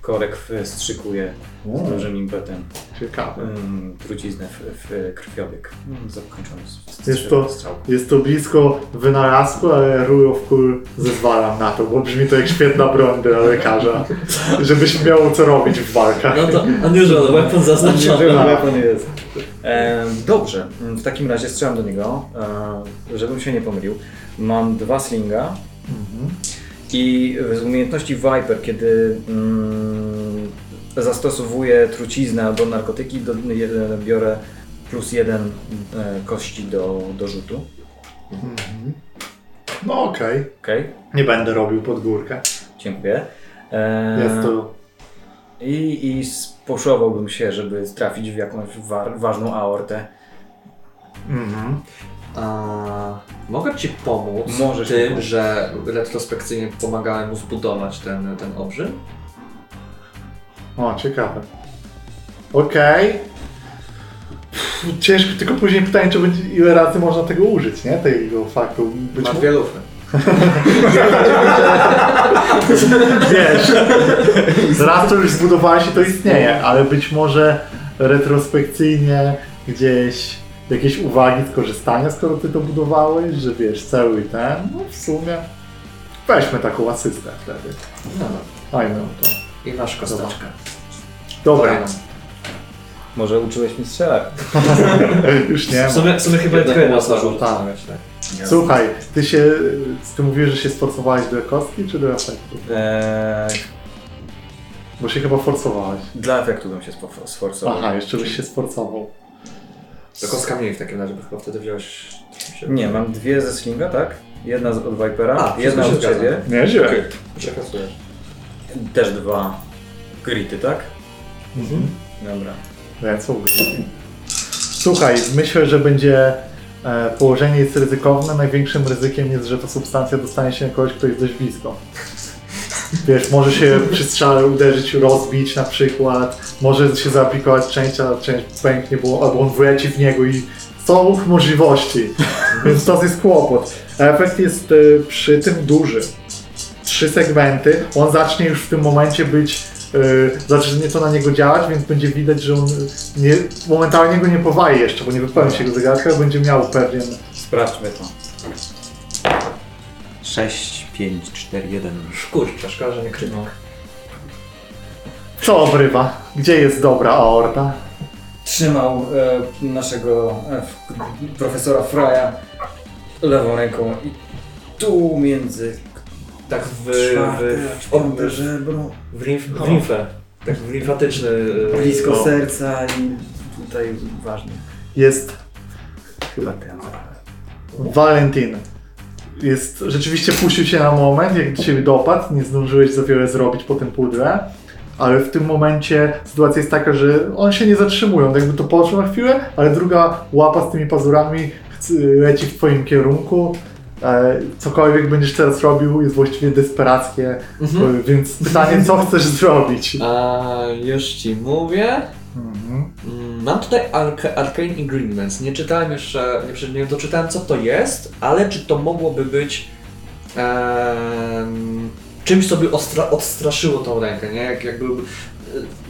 S5: korek wstrzykuje z dużym impetem
S1: Ciekawe.
S5: truciznę w, w krwiobieg, mm, zakończony z, z
S1: Jest to, jest to blisko wynalazku, ale rule of cool zezwalam na to, bo brzmi to jak świetna broń dla lekarza, żebyś miał co robić w walkach.
S3: No to unusual weapon zaznaczony.
S5: Użyłem weapon jest. E, dobrze, mm, w takim razie strzelam do niego, e, żebym się nie pomylił. Mam dwa slinga
S1: Mhm.
S5: i z umiejętności Viper, kiedy mm, zastosowuję truciznę albo narkotyki, do, biorę plus jeden e, kości do, do rzutu.
S1: Mhm. No okej,
S5: Okej,
S1: nie będę robił pod górkę.
S5: dziękuję. E,
S1: Jest to...
S5: I, I spuszowałbym się, żeby trafić w jakąś wa- ważną aortę.
S1: Mhm.
S3: A, mogę Ci pomóc
S5: Możesz
S3: tym,
S5: pomóc.
S3: że retrospekcyjnie pomagałem mu zbudować ten, ten obrzyd?
S1: O, ciekawe. Okej. Pff, Ciężko, tylko później pytanie, czy będzie, ile razy można tego użyć, nie? Tego faktu. Być
S3: Ma
S1: mo-
S3: dwie lufy.
S1: Wiesz, raz to już zbudowałeś i to istnieje, ale być może retrospekcyjnie gdzieś jakieś uwagi z korzystania, skoro ty to budowałeś, że wiesz, cały ten, no w sumie weźmy taką asystę wtedy.
S3: No, no.
S1: Mu to.
S3: I masz kosteczkę.
S1: Dobra.
S5: Może uczyłeś mi strzelać.
S1: Już nie
S3: W sumie, w sumie chyba
S2: Jednak mocno rzut.
S1: Tak. Słuchaj, ty się, ty mówiłeś, że się sforcowałeś do kostki czy do efektu?
S5: Eee,
S1: Bo się chyba forsowałeś.
S5: dla efektu bym się spo- sforcował.
S1: Aha, jeszcze byś się sforcował.
S3: To kostka mniej w takim razie, bo chyba wtedy wziąłeś...
S5: Nie, mam dwie ze Slinga, tak? Jedna z- od Vipera,
S3: A,
S5: jedna
S3: wszystko
S5: od
S3: zgadza.
S5: ciebie.
S1: Nieźle.
S3: Okej, przekasujesz.
S5: Też dwa grity, tak?
S3: Mhm.
S5: Dobra.
S1: Lecą gry. Słuchaj, myślę, że będzie e, położenie jest ryzykowne. Największym ryzykiem jest, że ta substancja dostanie się na kogoś, kto jest dość blisko. Wiesz, może się przy strzale uderzyć, rozbić na przykład, może się zaaplikować część, a część pęknie, bo, albo on wleci w niego i są możliwości, więc to jest kłopot. Efekt jest e, przy tym duży. Trzy segmenty, on zacznie już w tym momencie być, zacznie to na niego działać, więc będzie widać, że on nie, momentalnie go nie powali jeszcze, bo nie wypełni się jego zegarka, będzie miał pewien
S5: Sprawdźmy to.
S6: 6, 5, 4, 1.
S3: Szkurcz, szkoda, że nie krymok.
S1: Co obrywa? Gdzie jest dobra aorta?
S5: Trzymał e, naszego e, profesora Frya lewą ręką i tu między
S3: Tak w...
S5: czwarte,
S3: w, w,
S5: żebro,
S3: w, limf, w limfę. Tak w limfatyczny... e,
S5: blisko
S3: no.
S5: serca i tutaj ważnie.
S1: Jest
S5: Chyba ten.
S1: Valentin. Jest, rzeczywiście puścił się na moment, jak do ciebie dopadł, nie zdążyłeś za wiele zrobić po tym pudrze, ale w tym momencie sytuacja jest taka, że on się nie zatrzymuje, on jakby to poczuł na chwilę, ale druga łapa z tymi pazurami leci w twoim kierunku. E, Cokolwiek będziesz teraz robił jest właściwie desperackie,
S3: Mhm.
S1: e, więc pytanie, co chcesz zrobić?
S3: A już ci mówię.
S1: Mhm.
S3: Mm, Mam tutaj Arca- Arcane Ingredients. Nie czytałem jeszcze, nie, nie doczytałem co to jest, ale czy to mogłoby być em, czymś, co by ostra- odstraszyło tą rękę, nie? Jak, jakby,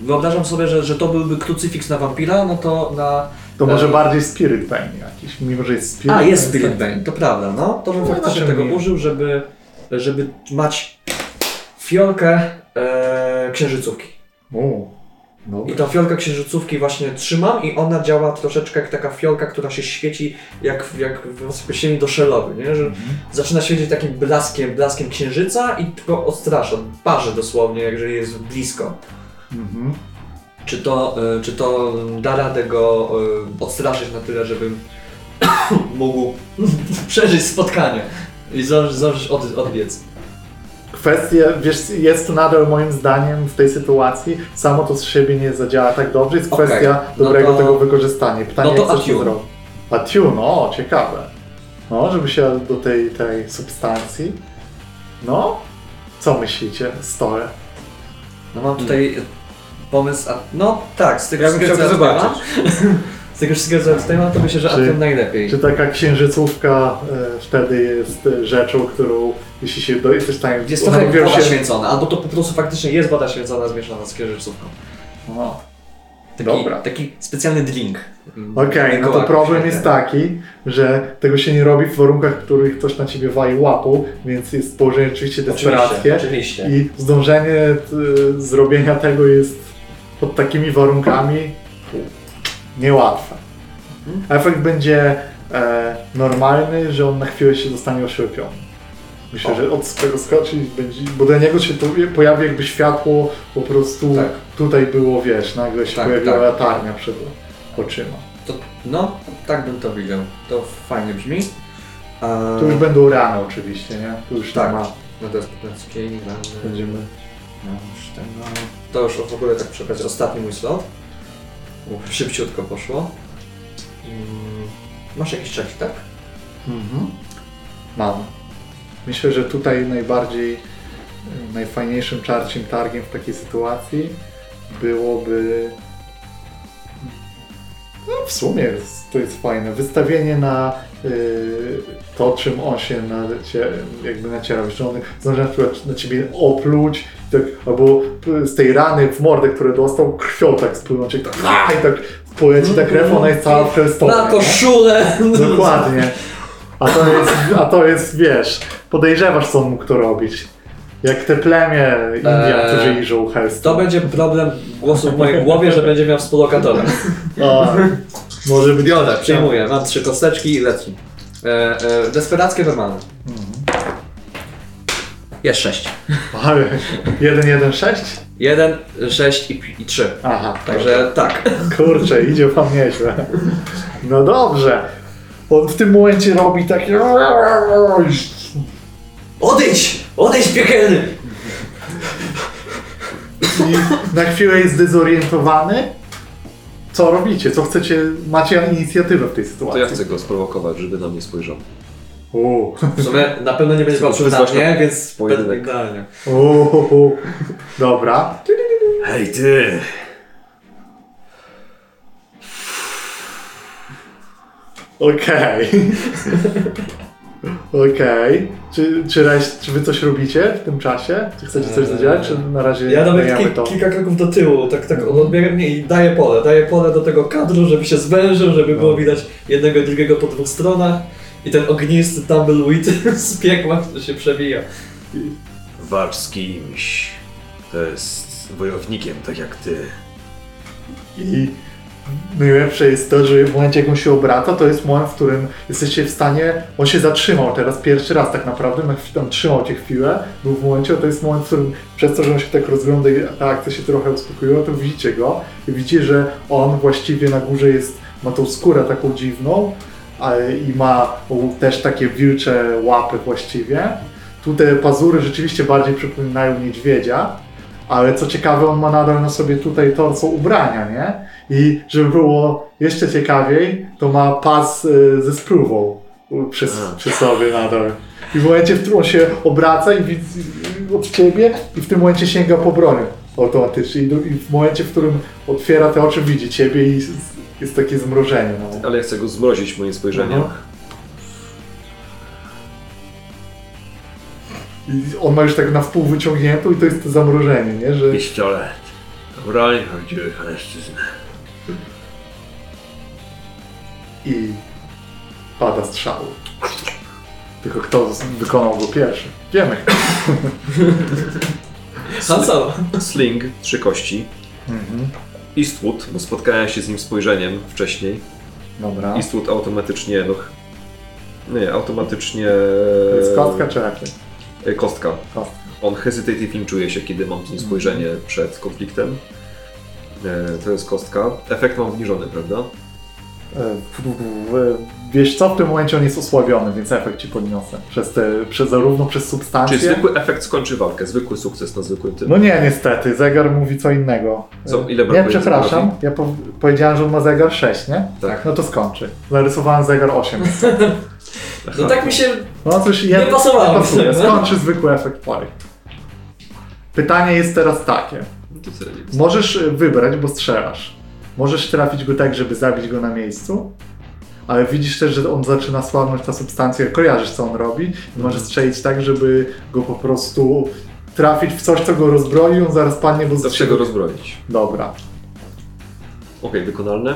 S3: wyobrażam sobie, że, że to byłby krucyfiks na wampira, no to na...
S1: To może bardziej Spirit Bane jakiś, mimo że jest Spirit
S3: A, jest Spirit Bane, to prawda, no. To bym
S1: No,
S3: faktycznie tego
S1: nie.
S3: użył, żeby, żeby mać fiolkę e, księżycówki.
S1: Dobra.
S3: I tą fiolkę księżycówki właśnie trzymam i ona działa troszeczkę jak taka fiolka, która się świeci jak, jak w pierścieni doszelowy, nie? Że zaczyna świecić takim blaskiem, blaskiem księżyca i tylko odstrasza, parzy dosłownie, jeżeli jest blisko.
S1: Mhm.
S3: Czy to, y, czy to da radę go y, odstraszyć na tyle, żebym mógł przeżyć spotkanie i zdążyć, od, odbiec.
S1: Kwestie, wiesz, jest to nadal moim zdaniem w tej sytuacji, samo to z siebie nie zadziała tak dobrze, jest
S3: Okej,
S1: kwestia
S3: no
S1: dobrego
S3: to-
S1: tego wykorzystania. Pytanie,
S3: no to
S1: jak chcesz to
S3: attune.
S1: zrobić? Attune, o, ciekawe. No, żeby się do tej, tej substancji. No, co myślicie, stole?
S3: No mam tutaj pomysł, a, no tak, z tego
S5: Ja bym
S3: wszystkiego, co
S5: to
S3: mam, z tego wszystkiego co tutaj mam, to myślę, że
S1: Czy-
S3: Atom najlepiej.
S1: Czy taka księżycówka e, wtedy jest e, rzeczą, którą jeśli się do, jesteś w stanie...
S3: Jest trochę jak woda
S1: się-
S3: święcona, albo to po prostu faktycznie jest woda święcona zmieszana z księżycówką.
S1: O,
S3: Taki,
S1: Dobra.
S3: taki specjalny drink.
S1: Okej, no to problem jest taki, że tego się nie robi w warunkach, w których ktoś na ciebie wali łapą, więc jest położenie oczywiście desperackie.
S3: Oczywiście.
S1: I zdążenie y, zrobienia tego jest pod takimi warunkami niełatwe. Efekt będzie e, normalny, że on na chwilę się zostanie oślepiony. Myślę,
S3: O.
S1: że od swego skoczy i będzie, bo dla niego się to pojawi jakby światło po prostu
S3: Tak.
S1: tutaj było, wiesz, nagle się
S3: Tak,
S1: pojawiła
S3: tak.
S1: latarnia przed oczyma.
S3: To, no, tak bym to widział. To fajnie brzmi. A,
S1: Tu już będą rany oczywiście, nie? Tu już
S3: Tak.
S1: nie ma.
S3: No to jest Płockiej, rany.
S1: Będziemy...
S3: No, już tego. To już w ogóle tak okazji ostatni mój slot. Uf, szybciutko poszło. Masz jakiś czek, tak?
S1: Mhm. Mam. Myślę, że tutaj najbardziej, najfajniejszym czarcim targiem w takiej sytuacji byłoby. No, w sumie jest, to jest fajne. Wystawienie na to, czym on się na, jakby nacierał. Że on zdąży na przykład na ciebie opluć, tak, albo z tej rany w mordę, które dostał, krwią tak spłynąć, tak, i tak poleci ta krew, ona jest cała przestopa.
S3: Na koszulę!
S1: Dokładnie. A to jest, a to jest wiesz, podejrzewasz, co on mógł to robić. Jak te plemię Indian,
S3: Eee,
S1: którzy jeżdżą
S3: To
S1: Hearthstone.
S3: będzie problem głosu w mojej głowie, że będzie miał współlokatora.
S1: Może być...
S3: Biorę, przyjmuję. Mam trzy kosteczki i leci. E, e, desperackie normalne. Jest sześć.
S1: Ale 1, 1, 6?
S3: Jeden, sześć i, trzy.
S1: Aha,
S3: Także tak.
S1: Kurczę, idzie wam nieźle. No dobrze. On w tym momencie robi takie...
S3: Odejdź! Odejdź piekielny!
S1: I na chwilę jest zdezorientowany. Co robicie? Co chcecie? Macie inicjatywę w tej
S2: To
S1: sytuacji.
S2: ja chcę go sprowokować, żeby na mnie spojrzał.
S1: U,
S3: W sumie na pewno nie będzie patrzył na mnie, więc
S2: pojedynek.
S3: idealnie.
S1: u, u. Dobra.
S4: Hej ty!
S1: Okej. Okej. Czy, czy, reś- czy wy coś robicie w tym czasie? Czy chcecie coś
S3: Eee,
S1: zadziałać, czy na razie
S3: Ja nawet ki-
S1: to?
S3: kilka kroków do tyłu, tak, tak on odbiega mnie i daje pole. Daje pole do tego kadru, żeby się zwężył, żeby było widać jednego i drugiego po dwóch stronach. I ten ognisty tumbleweed z piekła, który się przewija.
S4: Walcz z kimś. To jest wojownikiem, tak jak ty.
S1: I najlepsze jest to, że w momencie jak on się obraca, to jest moment, w którym jesteście w stanie, on się zatrzymał teraz pierwszy raz tak naprawdę, tam trzymał cię chwilę, był w momencie, to jest moment, w którym przez to, że on się tak rozgląda i ta akcja się trochę uspokoiła, to widzicie go i widzicie, że on właściwie na górze jest, ma tą skórę taką dziwną i ma też takie wilcze łapy właściwie. Tu te pazury rzeczywiście bardziej przypominają niedźwiedzia, ale co ciekawe, on ma nadal na sobie tutaj torso ubrania, nie? I żeby było jeszcze ciekawiej, to ma pas y, ze spruwą y, przy, przy sobie nadal. I w momencie, w którym on się obraca i widzi od ciebie i w tym momencie sięga po broń automatycznie. I, do- I w momencie, w którym otwiera te oczy, widzi ciebie i s- jest takie zmrożenie. No.
S2: Ale ja chcę go zmrozić moim spojrzeniem.
S1: Aha. I on ma już tak na wpół wyciągniętą i to jest to zamrożenie, nie? Że...
S4: Pistolet. Broń prawdziwych mężczyzn.
S1: I pada strzał. Tylko kto wykonał go pierwszy? Wiemy.
S3: Han Solo.
S2: Sling, trzy kości. Eastwood, bo spotkałem się z nim spojrzeniem wcześniej.
S1: Dobra.
S2: Eastwood automatycznie, no... Nie, automacznie...
S1: To jest kostka czy efekt?
S2: E, Kostka.
S1: Kostka.
S2: On hesitatively czuje się, kiedy mam z nim spojrzenie przed konfliktem. E, To jest kostka. Efekt mam obniżony, prawda?
S1: E, Wiesz co, w tym momencie on jest osłabiony, więc efekt ci podniosę. Przez te, przez, zarówno przez
S2: Czyli
S1: substancję.
S2: zwykły efekt skończy walkę, zwykły sukces na zwykłym tym.
S1: No nie, niestety, zegar mówi co innego.
S2: Co,
S1: E,
S2: ile
S1: Nie,
S2: brakuje
S1: przepraszam,
S2: zegarowi?
S1: ja po, powiedziałem, że on ma zegar 6, nie?
S2: Tak.
S1: No to skończy. Narysowałem zegar 8.
S3: No tak mi się...
S1: No cóż,
S3: Nie pasowało
S1: pasuje. Skończy zwykły efekt pory. Pytanie jest teraz takie.
S2: To.
S1: Możesz y, wybrać, bo strzelasz. Możesz trafić go tak, żeby zabić go na miejscu, ale widzisz też, że on zaczyna słabnąć ta substancja, kojarzysz co on robi i możesz strzelić tak, żeby go po prostu trafić w coś, co go rozbroi, on zaraz padnie, bo
S2: Zawsze go rozbroić.
S1: Dobra,
S2: Okej, wykonalne.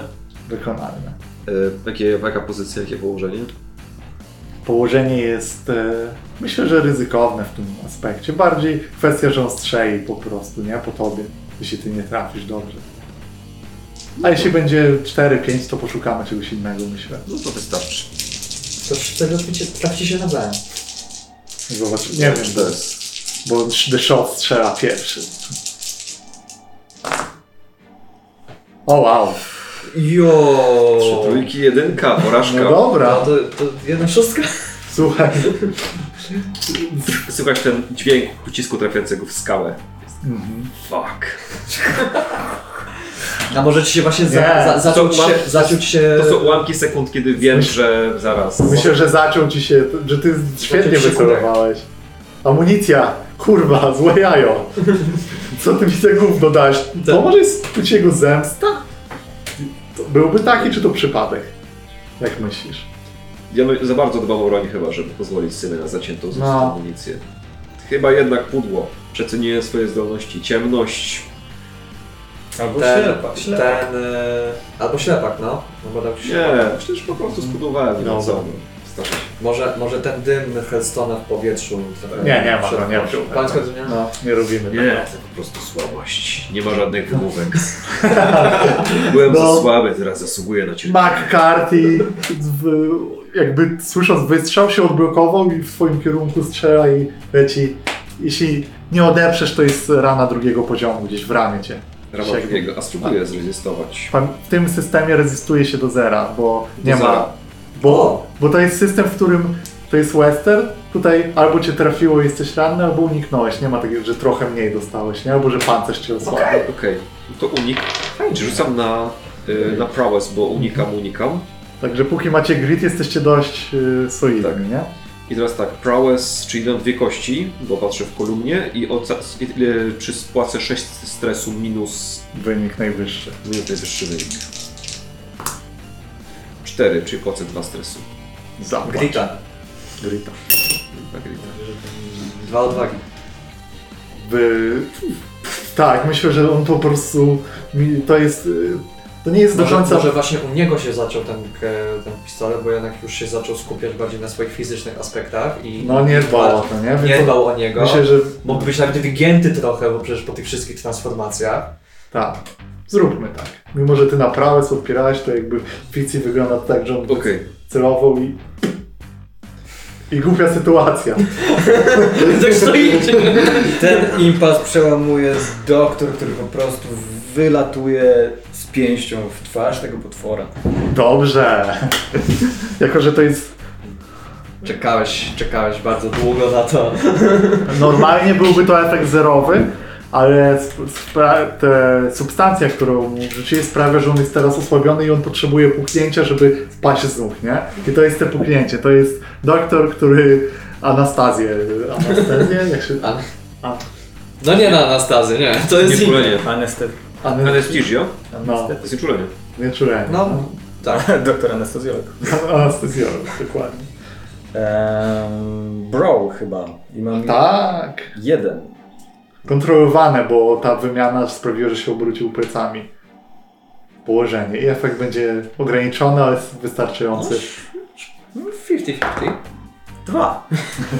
S1: wykonalne.
S2: E, jakie, jaka pozycja, jakie położenie?
S1: Położenie jest, e, myślę, że ryzykowne w tym aspekcie. Bardziej kwestia, że on strzeli po prostu, nie? Po tobie, jeśli ty nie trafisz dobrze. A jeśli będzie 4-5, to poszukamy czegoś innego, myślę.
S2: No to wystarczy.
S3: To wtedy traficie się nawzajem.
S1: Zobacz, nie wiem,
S2: to jest.
S1: bo The Shot strzela pierwszy. O wow,
S3: Jo.
S2: Trzy trójki, jedynka, porażka.
S1: no dobra,
S3: No to, to jedna szóstka?
S1: słuchaj.
S2: Słychać ten dźwięk ucisku trafiającego w skałę.
S1: Mhm.
S2: Fuck.
S3: A może ci się właśnie za, za,
S2: mam-
S3: się, zaczął ci się...
S2: To są ułamki sekund, kiedy wiem, że zaraz.
S1: Myślę, że zaczął ci się, że ty świetnie wycelowałeś. Amunicja, kurwa, złe jajo. Co ty mi za gówno dałeś? To
S3: Tak.
S1: może jest ciebie zemsta? To byłby taki, czy to przypadek? Jak myślisz?
S2: Ja my- za bardzo dbam o broń chyba, żeby pozwolić sobie na zaciętą
S1: No.
S2: amunicję. Chyba jednak pudło. Przeceniłem swoje zdolności. Ciemność.
S5: Albo
S3: ten,
S5: ślepak, ślepak.
S3: ten... e, Albo ślepak, no. no bo dał ci się
S2: Nie, przecież po prostu spudowałem. No co. no. Starszę się.
S3: Może, może ten dym Headstone'a w powietrzu.
S1: Nie, nie ma,
S3: przed-
S1: nie ma.
S3: To nie?
S1: No, nie robimy
S4: Nie,
S1: tak.
S4: to po prostu słabość. Nie ma żadnych wymówek. Byłem
S1: No.
S4: za słaby, teraz zasługuję na cierpienie.
S1: McCarthy w, jakby słysząc wystrzał się odblokował i w swoim kierunku strzela i leci. Jeśli nie odeprzesz, to jest rana drugiego poziomu, gdzieś w ramię cię.
S2: Rama drugiego, a spróbuję zrezystować.
S1: Pan- W tym systemie rezystuje się do zera, bo
S2: Do
S1: nie
S2: zera.
S1: ma. Bo,
S3: O!
S1: Bo to jest system, w którym to jest western. Tutaj albo cię trafiło i jesteś ranny, albo uniknąłeś. Nie ma takiego, że trochę mniej dostałeś, nie? Albo że pancerz cię osłabił.
S2: Okej, no to unik. Czy rzucam na, y, na prowess, bo unikam, unikam.
S1: Także póki macie grit, jesteście dość y, solidni,
S2: Tak.
S1: nie?
S2: I teraz tak, prowess, czyli dam dwie kości, bo patrzę w kolumnie i oca- ile, czy spłacę 6 stresu minus,
S1: Wynik najwyższy.
S2: minus najwyższy wynik. 4, czyli płacę 2 stresu.
S1: Zapłać.
S3: Grita.
S1: Grita.
S2: Grita.
S3: Dwa odwagi.
S1: Wy... Tak, myślę, że on po prostu. mi- To jest. y, To nie jest do
S3: Może,
S1: końca.
S3: może właśnie u niego się zaczął ten, e, ten pistolet, bo jednak już się zaczął skupiać bardziej na swoich fizycznych aspektach i
S1: No nie dbał o to, nie?
S3: nie
S1: Więc
S3: dbał o niego.
S1: Myślę, że.
S3: Mógł być nawet wygięty trochę, bo przecież po tych wszystkich transformacjach.
S1: Tak. Zróbmy tak. Mimo, że ty na prałes odpierałeś, to jakby w fikcji wygląda tak, że on
S2: Okej,
S1: celował i. I głupia sytuacja.
S3: tak stoicie.
S5: Ten impas przełamuje doktor, który po prostu wylatuje z pięścią w twarz tego potwora.
S1: Dobrze. jako, że to jest.
S3: Czekałeś, czekałeś bardzo długo na to.
S1: Normalnie byłby to efekt zerowy, ale te substancja, którą wrzucili sprawia, że on jest teraz osłabiony i on potrzebuje puchnięcia, żeby wpaść z nóg, nie? I to jest te puchnięcie. To jest doktor, który Anastazję. Anastazję? Jak się...
S3: An-
S1: A,
S3: No nie na Anastazy, nie. To jest inne.
S2: nieczulenie.
S5: Anestet...
S1: Ane...
S2: Anesthesia?
S1: No,
S2: To jest nieczulenie.
S1: nie czułem.
S3: No, tak.
S5: Doktor anestezjolog.
S1: Anestezjolog, dokładnie.
S5: Ehm, bro chyba. I mam
S1: Tak.
S5: jeden.
S1: Kontrolowane, bo ta wymiana sprawiła, że się obrócił plecami. Położenie. I efekt będzie ograniczony, ale jest wystarczający.
S3: 50-50.
S5: Dwa.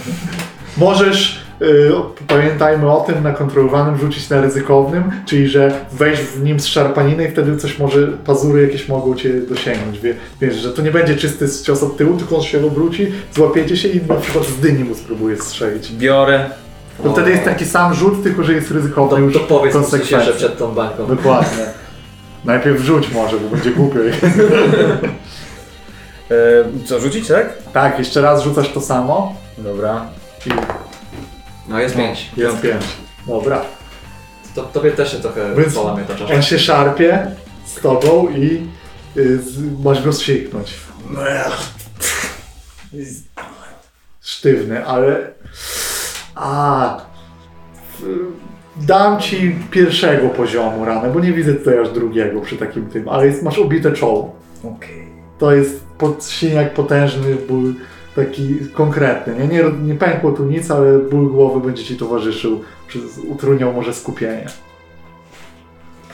S1: Możesz, y, pamiętajmy o tym, na kontrolowanym rzucić na ryzykownym, czyli że wejść w nim z szarpaniny i wtedy coś może, pazury jakieś mogą cię dosięgnąć. Wie, wiesz, że to nie będzie czysty cios od tyłu, tylko on się obróci, złapiecie się i na przykład z dyni mu spróbuje strzelić.
S5: Biorę.
S1: To wtedy jest taki sam rzut, tylko że jest ryzykowny
S3: To,
S1: już
S3: to powiedz mi się
S1: konsekwencja.
S3: przed tą bańką.
S1: Dokładnie. Najpierw rzuć może, bo będzie głupio.
S5: E, co, rzucić, tak?
S1: tak, jeszcze raz rzucasz to samo
S5: Dobra.
S1: i
S3: No jest pięć.
S1: jest pięć. Dobra.
S3: To, tobie też się trochę
S1: Więc-
S3: połamie ta czaszka.
S1: On się szarpie z tobą i y, z, masz go zsiknąć. Sztywny, ale... A, w- Dam ci pierwszego poziomu ranę, bo nie widzę tutaj aż drugiego przy takim tym, ale jest, masz obite czoło.
S5: Okej.
S1: To jest pod, silniak potężny, ból taki konkretny. Nie, nie, nie pękło tu nic, ale ból głowy będzie ci towarzyszył, przez, utrudniał może skupienie.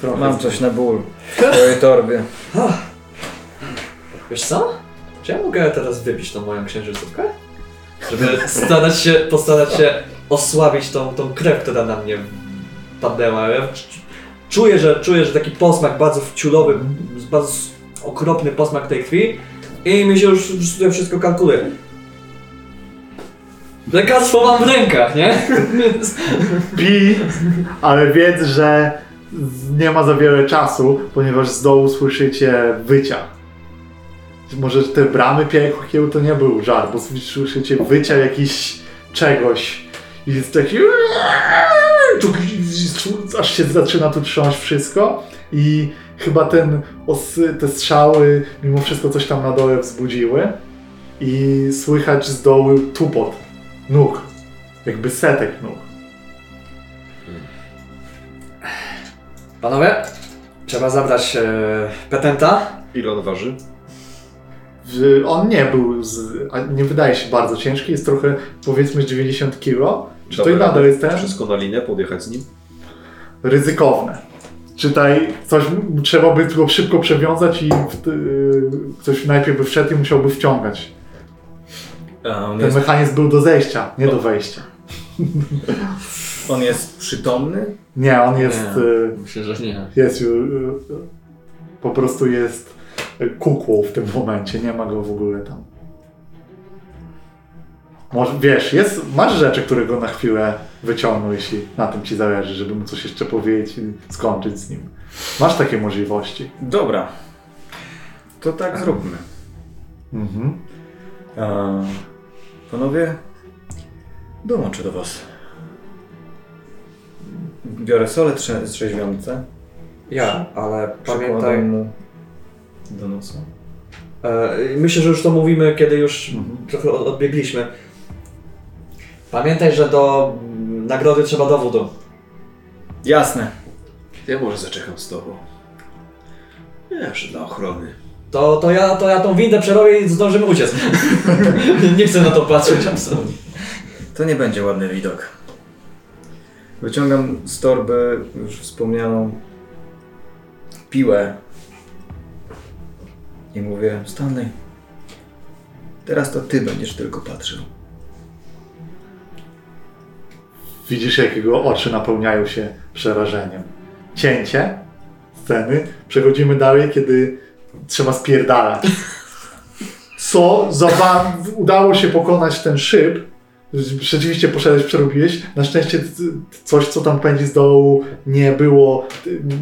S1: Trochę
S5: Mam coś na ból w twojej torbie.
S3: Wiesz co? Czy ja mogę teraz wypić tą moją księżycówkę? Żeby starać się, postarać się osłabić tą, tą krew, która na mnie padnęła. Ja czuję, że, czuję, że taki posmak bardzo wciulowy, bardzo okropny posmak tej krwi i mi się już, już tutaj wszystko kalkuluje. Lekarstwo mam w rękach, nie?
S1: Pi, ale wiedz, że nie ma za wiele czasu, ponieważ z dołu słyszycie wycia. Może te bramy piekieł to nie był żar, bo słyszycie wycia jakiś czegoś. I jest taki... Aż się zaczyna tu trząść wszystko i chyba ten, os- te strzały mimo wszystko coś tam na dole wzbudziły i słychać z dołu tupot nóg, jakby setek nóg.
S3: Panowie, trzeba zabrać e, petenta.
S2: Ile on waży?
S1: On nie był, z, nie wydaje się bardzo ciężki, jest trochę powiedzmy z 90 kg. Czy to i
S2: Dobra,
S1: nadal jest ten?
S2: Wszystko na linę, podjechać z nim?
S1: Ryzykowne. Czytaj, coś trzeba by go szybko przewiązać i w, y, ktoś najpierw by wszedł i musiałby wciągać. Ten
S5: jest,
S1: mechanizm był do zejścia, nie do wejścia.
S5: on jest przytomny?
S1: Nie, on jest.
S3: Nie.
S1: y,
S3: Myślę, że nie.
S1: Jest już. Po prostu jest kukłą w tym momencie, nie ma go w ogóle tam. Może, wiesz, jest, masz rzeczy, które go na chwilę wyciągną, jeśli na tym ci zależy, żeby mu coś jeszcze powiedzieć i skończyć z nim. Masz takie możliwości.
S5: Dobra. To tak zróbmy.
S1: Mhm.
S5: A, panowie, dołączę do was. Biorę solę trze- trzeźwiące.
S3: Ja, ale pamiętaj.
S5: mu do nosa.
S3: E, myślę, że już to mówimy, kiedy już
S1: Mhm.
S3: trochę od- odbiegliśmy. Pamiętaj, że do mm, nagrody trzeba dowodu.
S5: Jasne.
S2: Ja może zaczekam z tobą. Jeszcze dla ochrony.
S3: To, to, ja, to ja tą windę przerobię i zdążymy uciec. nie chcę na to patrzeć absolutnie.
S5: To nie będzie ładny widok. Wyciągam z torby już wspomnianą piłę i mówię, Stanley, teraz to ty będziesz tylko patrzył.
S1: Widzisz, jak jego oczy napełniają się przerażeniem. Cięcie sceny. Przechodzimy dalej, kiedy trzeba spierdalać. Co za udało się pokonać ten szyb. Rzeczywiście poszedłeś, przerobiłeś. Na szczęście coś, co tam pędzi z dołu, nie było,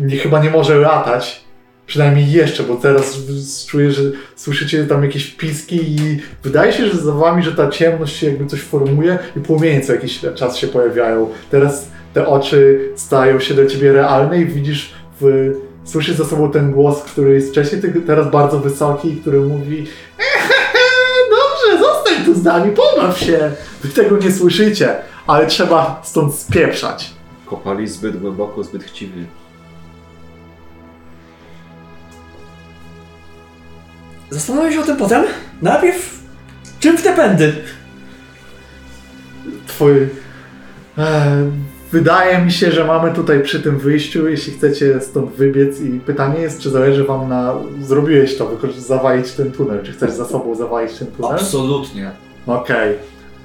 S1: nie, chyba nie może latać. Przynajmniej jeszcze, bo teraz czuję, że słyszycie tam jakieś wpiski i wydaje się, że za wami, że ta ciemność się jakby coś formuje i płomienie co jakiś czas się pojawiają. Teraz te oczy stają się dla ciebie realne i widzisz, w, słyszysz za sobą ten głos, który jest wcześniej, teraz bardzo wysoki, który mówi dobrze, zostań tu z nami, pobaw się. Wy tego nie słyszycie, ale trzeba stąd spieprzać.
S2: Kopali zbyt głęboko, zbyt chciwie.
S3: Zastanowię się o tym potem. Najpierw czym w te pędy?
S1: Twój... E, wydaje mi się, że mamy tutaj przy tym wyjściu, jeśli chcecie stąd wybiec i pytanie jest, czy zależy wam na... Zrobiłeś to, zawalić ten tunel, czy chcesz za sobą zawalić ten tunel?
S3: Absolutnie.
S1: Okej.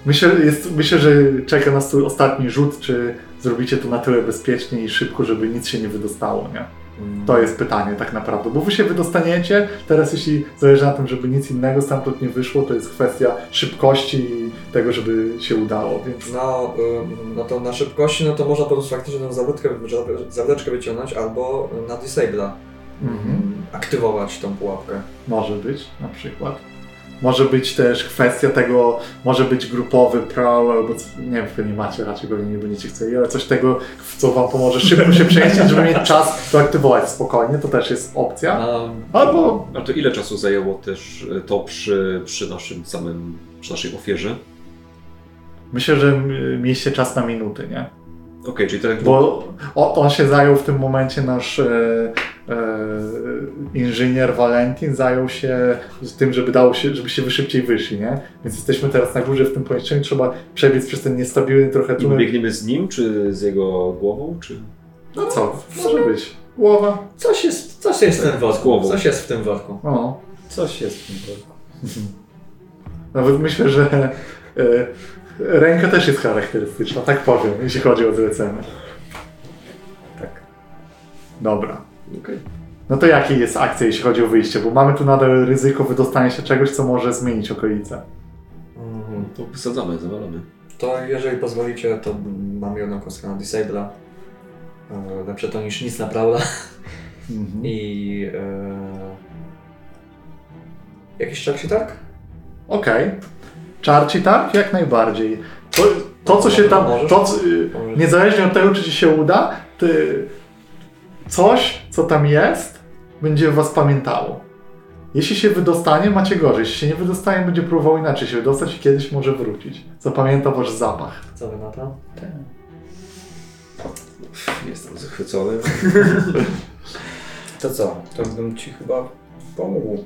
S1: Myślę, jest, myślę, że czeka nas tu ostatni rzut, czy zrobicie to na tyle bezpiecznie i szybko, żeby nic się nie wydostało, nie? To jest pytanie tak naprawdę, bo wy się wydostaniecie, teraz jeśli zależy na tym, żeby nic innego stamtąd nie wyszło, to jest kwestia szybkości i tego, żeby się udało, więc...
S3: No, no to na szybkości, no to można po prostu faktycznie tę zawrotkę, zawleczkę wyciągnąć albo na disable'a
S1: Mhm.
S3: aktywować tą pułapkę.
S1: Może być, na przykład. Może być też kwestia tego, może być grupowy prowl, albo nie wiem, wy nie macie, raczej pewnie nie będziecie chcieli, ale coś tego, w co wam pomoże szybko się przejść, żeby mieć czas to aktywować spokojnie, to też jest opcja.
S3: A,
S1: Albo
S2: A to ile czasu zajęło też e, to przy, przy naszym samym, przy naszej ofierze?
S1: myślę, że mieliście czas na minuty, nie?
S2: Okej, czyli tak
S1: Bo on się zajął w tym momencie, nasz e, inżynier Valentin zajął się tym, żeby dało się, żebyście wy szybciej wyszli, nie? Więc jesteśmy teraz na górze w tym pomieszczeniu, trzeba przebiec przez ten niestabilny trochę
S2: I
S1: tunel.
S2: biegniemy z nim, czy z jego głową, czy...
S1: No co, może być. Głowa.
S3: coś jest, coś jest w tym
S2: Z
S3: worku.
S2: głową.
S3: Coś jest w tym worku.
S1: O.
S5: Coś jest w tym worku.
S1: Nawet myślę, że e, ręka też jest charakterystyczna, tak powiem, jeśli chodzi o zlecenie.
S5: Tak.
S1: Dobra.
S2: Okej.
S1: No to jakie jest akcja, jeśli chodzi o wyjście? Bo mamy tu nadal ryzyko wydostania się czegoś, co może zmienić okolice.
S3: Mhm.
S2: To wysadzamy, zawalamy.
S3: To jeżeli pozwolicie, to mam jedną kostkę na disable'a. E, Lepsze to niż nic na Prowla.
S1: Mhm.
S3: I... E... Jakiś się tak?
S1: Okej. Czarci tak? Jak najbardziej. To, to co się tam. To, co, niezależnie od tego, czy ci się uda, ty, coś, co tam jest, będzie was pamiętało. Jeśli się wydostanie, macie gorzej. Jeśli się nie wydostanie, będzie próbował inaczej się wydostać i kiedyś może wrócić. Zapamięta wasz zapach.
S3: Co wy na to?
S2: Jestem zachwycony.
S5: To co? To bym ci chyba pomógł.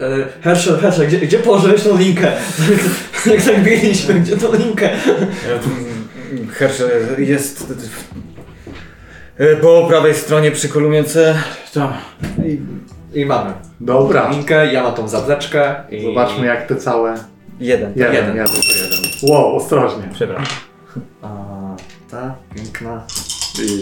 S3: E, Herschel, Herschel, gdzie, gdzie położyłeś tą linkę? Jak tak biegliśmy, gdzie tą linkę?
S5: Herschel jest po prawej stronie przy kolumnie C. Tam. I
S3: I mamy.
S1: Dobra.
S3: Linkę, ja mam tą zawleczkę i...
S1: Zobaczmy jak te całe...
S5: Jeden.
S1: Jeden,
S3: Jeden.
S1: jeden. Wow, ostrożnie.
S5: Przepraszam.
S3: A, ta piękna
S2: I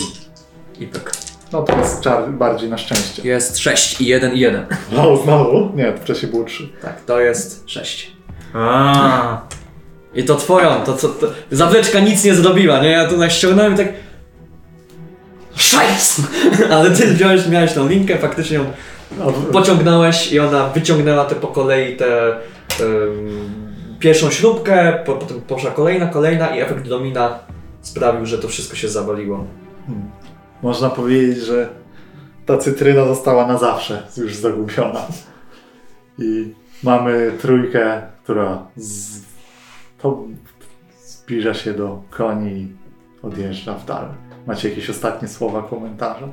S3: i pyk.
S1: No to jest czar bardziej na szczęście.
S3: Jest 6 i 1 i 1.
S1: Wow, znowu? Nie, to wcześniej było trzy.
S3: Tak, to jest 6.
S5: A,
S3: I to twoją, to co, to, zawleczka nic nie zrobiła, nie? Ja tu naściągnąłem i tak... Szajs! Ale ty wziąłeś, miałeś tą linkę, faktycznie ją pociągnąłeś i ona wyciągnęła te po kolei te... em, pierwszą śrubkę, po, potem poszła kolejna, kolejna i efekt domina sprawił, że to wszystko się zawaliło.
S1: można powiedzieć, że ta cytryna została na zawsze już zagubiona. I mamy trójkę, która z... to zbliża się do koni i odjeżdża w dal. Macie jakieś ostatnie słowa, komentarze?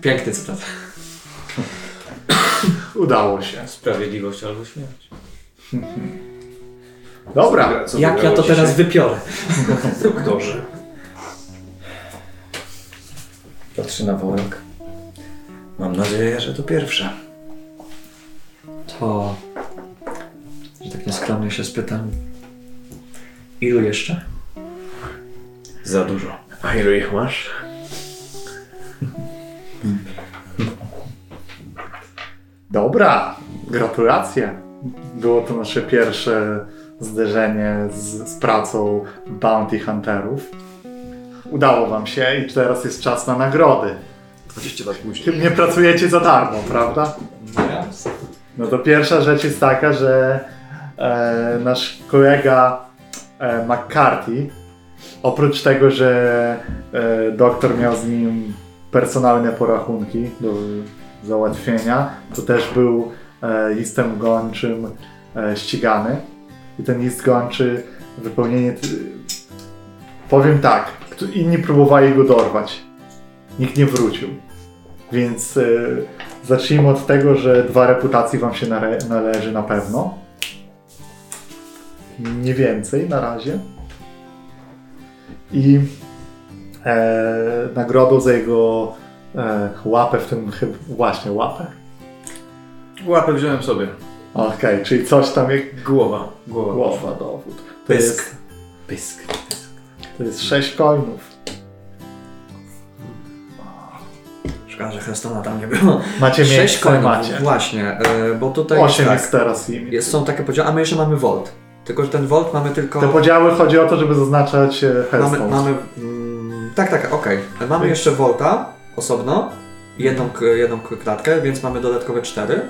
S3: Piękny cytat.
S1: Udało się.
S5: sprawiedliwość albo śmierć.
S1: Dobra.
S2: co
S3: Jak ja to
S2: dzisiaj?
S3: teraz wypiorę?
S2: Doktorze.
S5: Patrzy na worek. Mam nadzieję, że to pierwsze.
S3: To... Że tak nieskromnie się spytam. Ilu jeszcze?
S5: Za dużo.
S4: A ilu ich masz?
S1: Dobra, gratulacje. Było to nasze pierwsze zderzenie z, z pracą Bounty Hunterów. Udało wam się i teraz jest czas na nagrody.
S2: 20 lat później.
S1: Nie pracujecie za darmo, prawda? No to pierwsza rzecz jest taka, że e, nasz kolega e, McCarthy, oprócz tego, że e, doktor miał z nim personalne porachunki do załatwienia, to też był e, listem gończym e, ścigany. I ten list gończy, wypełnienie... Powiem tak, inni próbowali go dorwać. Nikt nie wrócił. Więc e, zacznijmy od tego, że dwa reputacji wam się nale- należy na pewno. Nie więcej na razie. I e, nagrodą za jego e, łapę w tym chyba właśnie łapę.
S5: Łapę wziąłem sobie.
S1: Okej, czyli coś tam jak
S5: Głowa. Głowa.
S1: głowa dowód. To
S5: Pysk.
S1: jest,
S5: Pysk.
S1: to jest sześć coinów.
S3: Szkoda, że Hestona tam nie było.
S1: Macie
S3: Sześć coinów,
S1: macie.
S3: Właśnie, e, bo tutaj
S1: Osiem
S3: tak,
S1: jest teraz limit.
S3: jest, są takie podziały, a my jeszcze mamy Volt. Tylko, że ten Volt mamy tylko...
S1: Te podziały chodzi o to, żeby zaznaczać e,
S3: mamy,
S1: headstones.
S3: mamy mm, Tak, tak, okej. Mamy jeszcze Volta osobno, jedną, jedną klatkę, więc mamy dodatkowe cztery.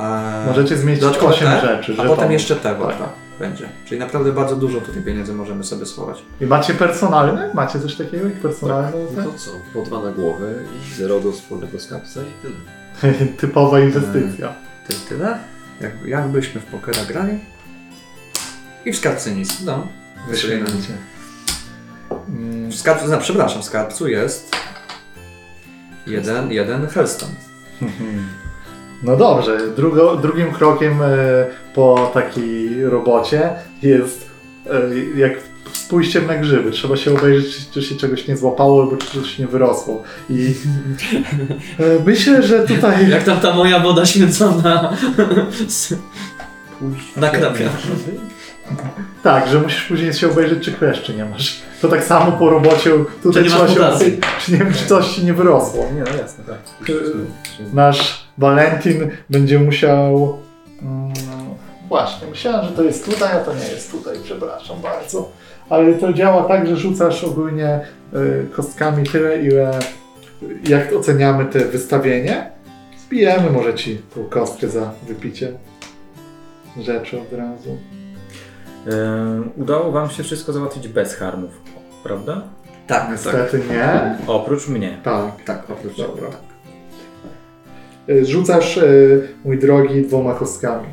S3: E,
S1: Możecie zmieścić
S3: dodatkowe
S1: 8
S3: te,
S1: rzeczy.
S3: A potem jeszcze te Volta
S1: Tak.
S3: Będzie. Czyli naprawdę bardzo dużo tutaj pieniędzy możemy sobie schować.
S1: I macie personalne? Macie coś takiego jak personalne?
S2: No to co? Po dwa na głowę i zero do wspólnego skarbca i tyle.
S1: Typowa inwestycja.
S3: Ty, tyle? Jak, jakbyśmy w pokera grali? I w skarbcu nic. No.
S1: Wyśmienicie. Mm,
S3: W skarbcu, no, przepraszam, w skarbcu jest jeden, jeden Hellstone.
S1: No dobrze, drugo, drugim krokiem e, po takiej robocie jest e, jak z pójściem na grzyby. Trzeba się obejrzeć, czy, się czegoś nie złapało, albo czy coś nie wyrosło. I e, myślę, że tutaj...
S3: Jak tam ta moja woda święcona na knapie.
S1: Tak, że musisz później się obejrzeć, czy kleszczy nie masz. To tak samo po robocie tutaj trzeba się obejrzeć, czy, nie czy coś ci nie wyrosło.
S5: Nie, no jasne, tak.
S1: nasz Valentin będzie musiał. Mm, właśnie, myślałem, że to jest tutaj, a to nie jest tutaj, przepraszam bardzo. Ale to działa tak, że rzucasz ogólnie y, kostkami tyle, ile jak oceniamy te wystawienie. Zbijemy może ci tą kostkę za wypicie rzeczy od razu.
S5: Udało wam się wszystko załatwić bez harmów, prawda?
S3: Tak,
S1: Niestety nie.
S5: Oprócz mnie.
S1: Tak.
S3: tak, oprócz
S1: Dobra. Y, Rzucasz, y, mój drogi, dwoma kostkami.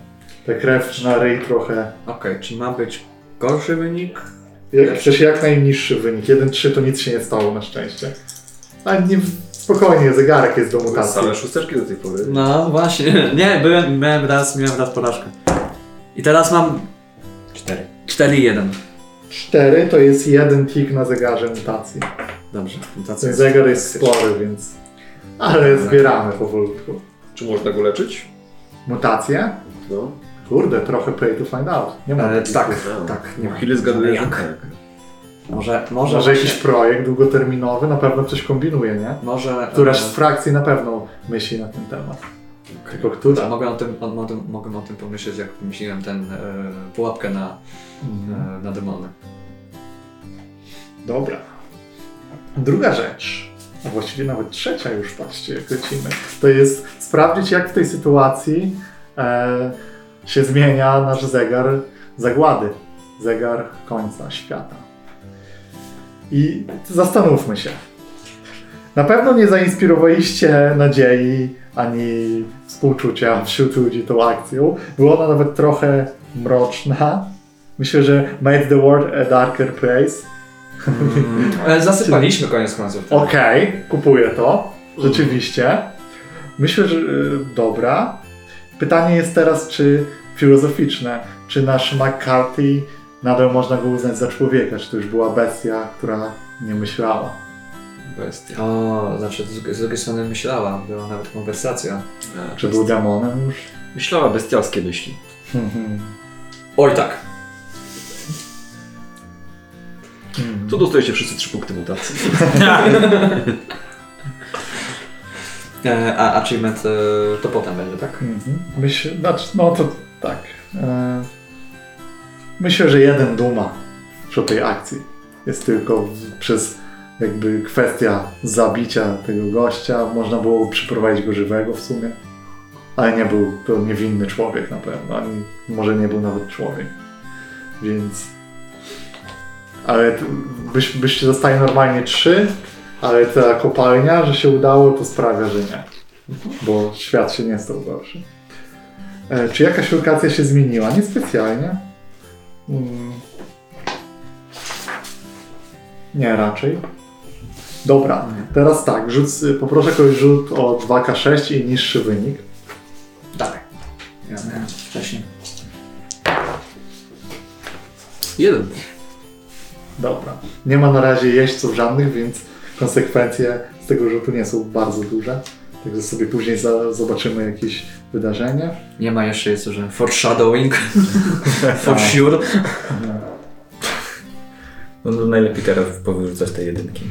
S1: Ta krew na ryj trochę
S3: Okej, czy ma być gorszy wynik?
S1: Jak, chcesz jak najniższy wynik. 1-3 to nic się nie stało na szczęście. A nie, spokojnie, zegarek jest do mutacji.
S2: Same szósteczki do tej pory.
S3: No właśnie, nie, byłem, miałem raz, miałem raz porażkę. I teraz mam
S6: Cztery.
S3: 4-1.
S1: 4 to jest jeden tik na zegarze mutacji.
S3: Dobrze.
S1: Ten zegar jest spory, więc... Ale zbieramy powolutku.
S2: Czy można go leczyć?
S1: Mutacje?
S2: No.
S1: Kurde, trochę pay to find out. Nie ma
S3: E,
S1: takich
S3: tak,
S1: tych-
S3: tak. Nie ma.
S2: Chwilę zgaduję,
S3: Jak?
S2: tak.
S3: Może, może,
S1: Może jakiś projekt długoterminowy na pewno coś kombinuje, nie?
S3: Może.
S1: Któraś z frakcji na pewno myśli na ten temat. Tylko która?
S3: Mogę o, tym, o, o tym, mogę o tym pomyśleć, jak wymyśliłem ten e, pułapkę na,
S1: Mhm.
S3: e, na demony.
S1: Dobra. Druga rzecz, a właściwie nawet trzecia już, patrzcie jak lecimy, to jest sprawdzić jak w tej sytuacji e, się zmienia nasz zegar zagłady. Zegar końca świata. I zastanówmy się. Na pewno nie zainspirowaliście nadziei ani współczucia wśród ludzi tą akcją. Była ona nawet trochę mroczna. Myślę, że made the world a darker place.
S3: E, zasypaliśmy koniec końców.
S1: Okej, kupuję to. Rzeczywiście. Myślę, że y, dobra. Pytanie jest teraz, czy filozoficzne, czy nasz McCarthy nadal można go uznać za człowieka, czy to już była bestia, która nie myślała.
S2: Bestia.
S3: O, znaczy z, z drugiej strony myślała, była nawet konwersacja.
S1: Czy był demonem już?
S2: Myślała bestialskie myśli.
S3: Oj tak.
S2: Tu dostajecie wszyscy trzy punkty mutacji.
S3: E, a achievement e, to potem będzie, tak?
S1: Mhm. Myślę, znaczy, no to tak. E, myślę, że jeden duma przy tej akcji jest tylko przez jakby kwestia zabicia tego gościa. Można było przyprowadzić go żywego w sumie. Ale nie był to niewinny człowiek na pewno, ani może nie był nawet człowiek. Więc. Ale byś, byście dostali normalnie trzy, ale ta kopalnia, że się udało, to sprawia, że nie bo świat się nie stał gorszy. E, czy jakaś lokacja się zmieniła? Niespecjalnie. Mm. Nie, raczej. Dobra, teraz tak, rzuć, poproszę kogoś rzut o 2K6 i niższy wynik.
S3: Dawaj. Ja miałem wcześniej.
S2: Jeden.
S1: Dobra. Nie ma na razie jeźdźców żadnych, więc konsekwencje z tego rzutu nie są bardzo duże. Także sobie później za, zobaczymy jakieś wydarzenie.
S3: Nie ma jeszcze jest, że foreshadowing. For sure.
S5: No, no najlepiej teraz powyrzucać te jedynki.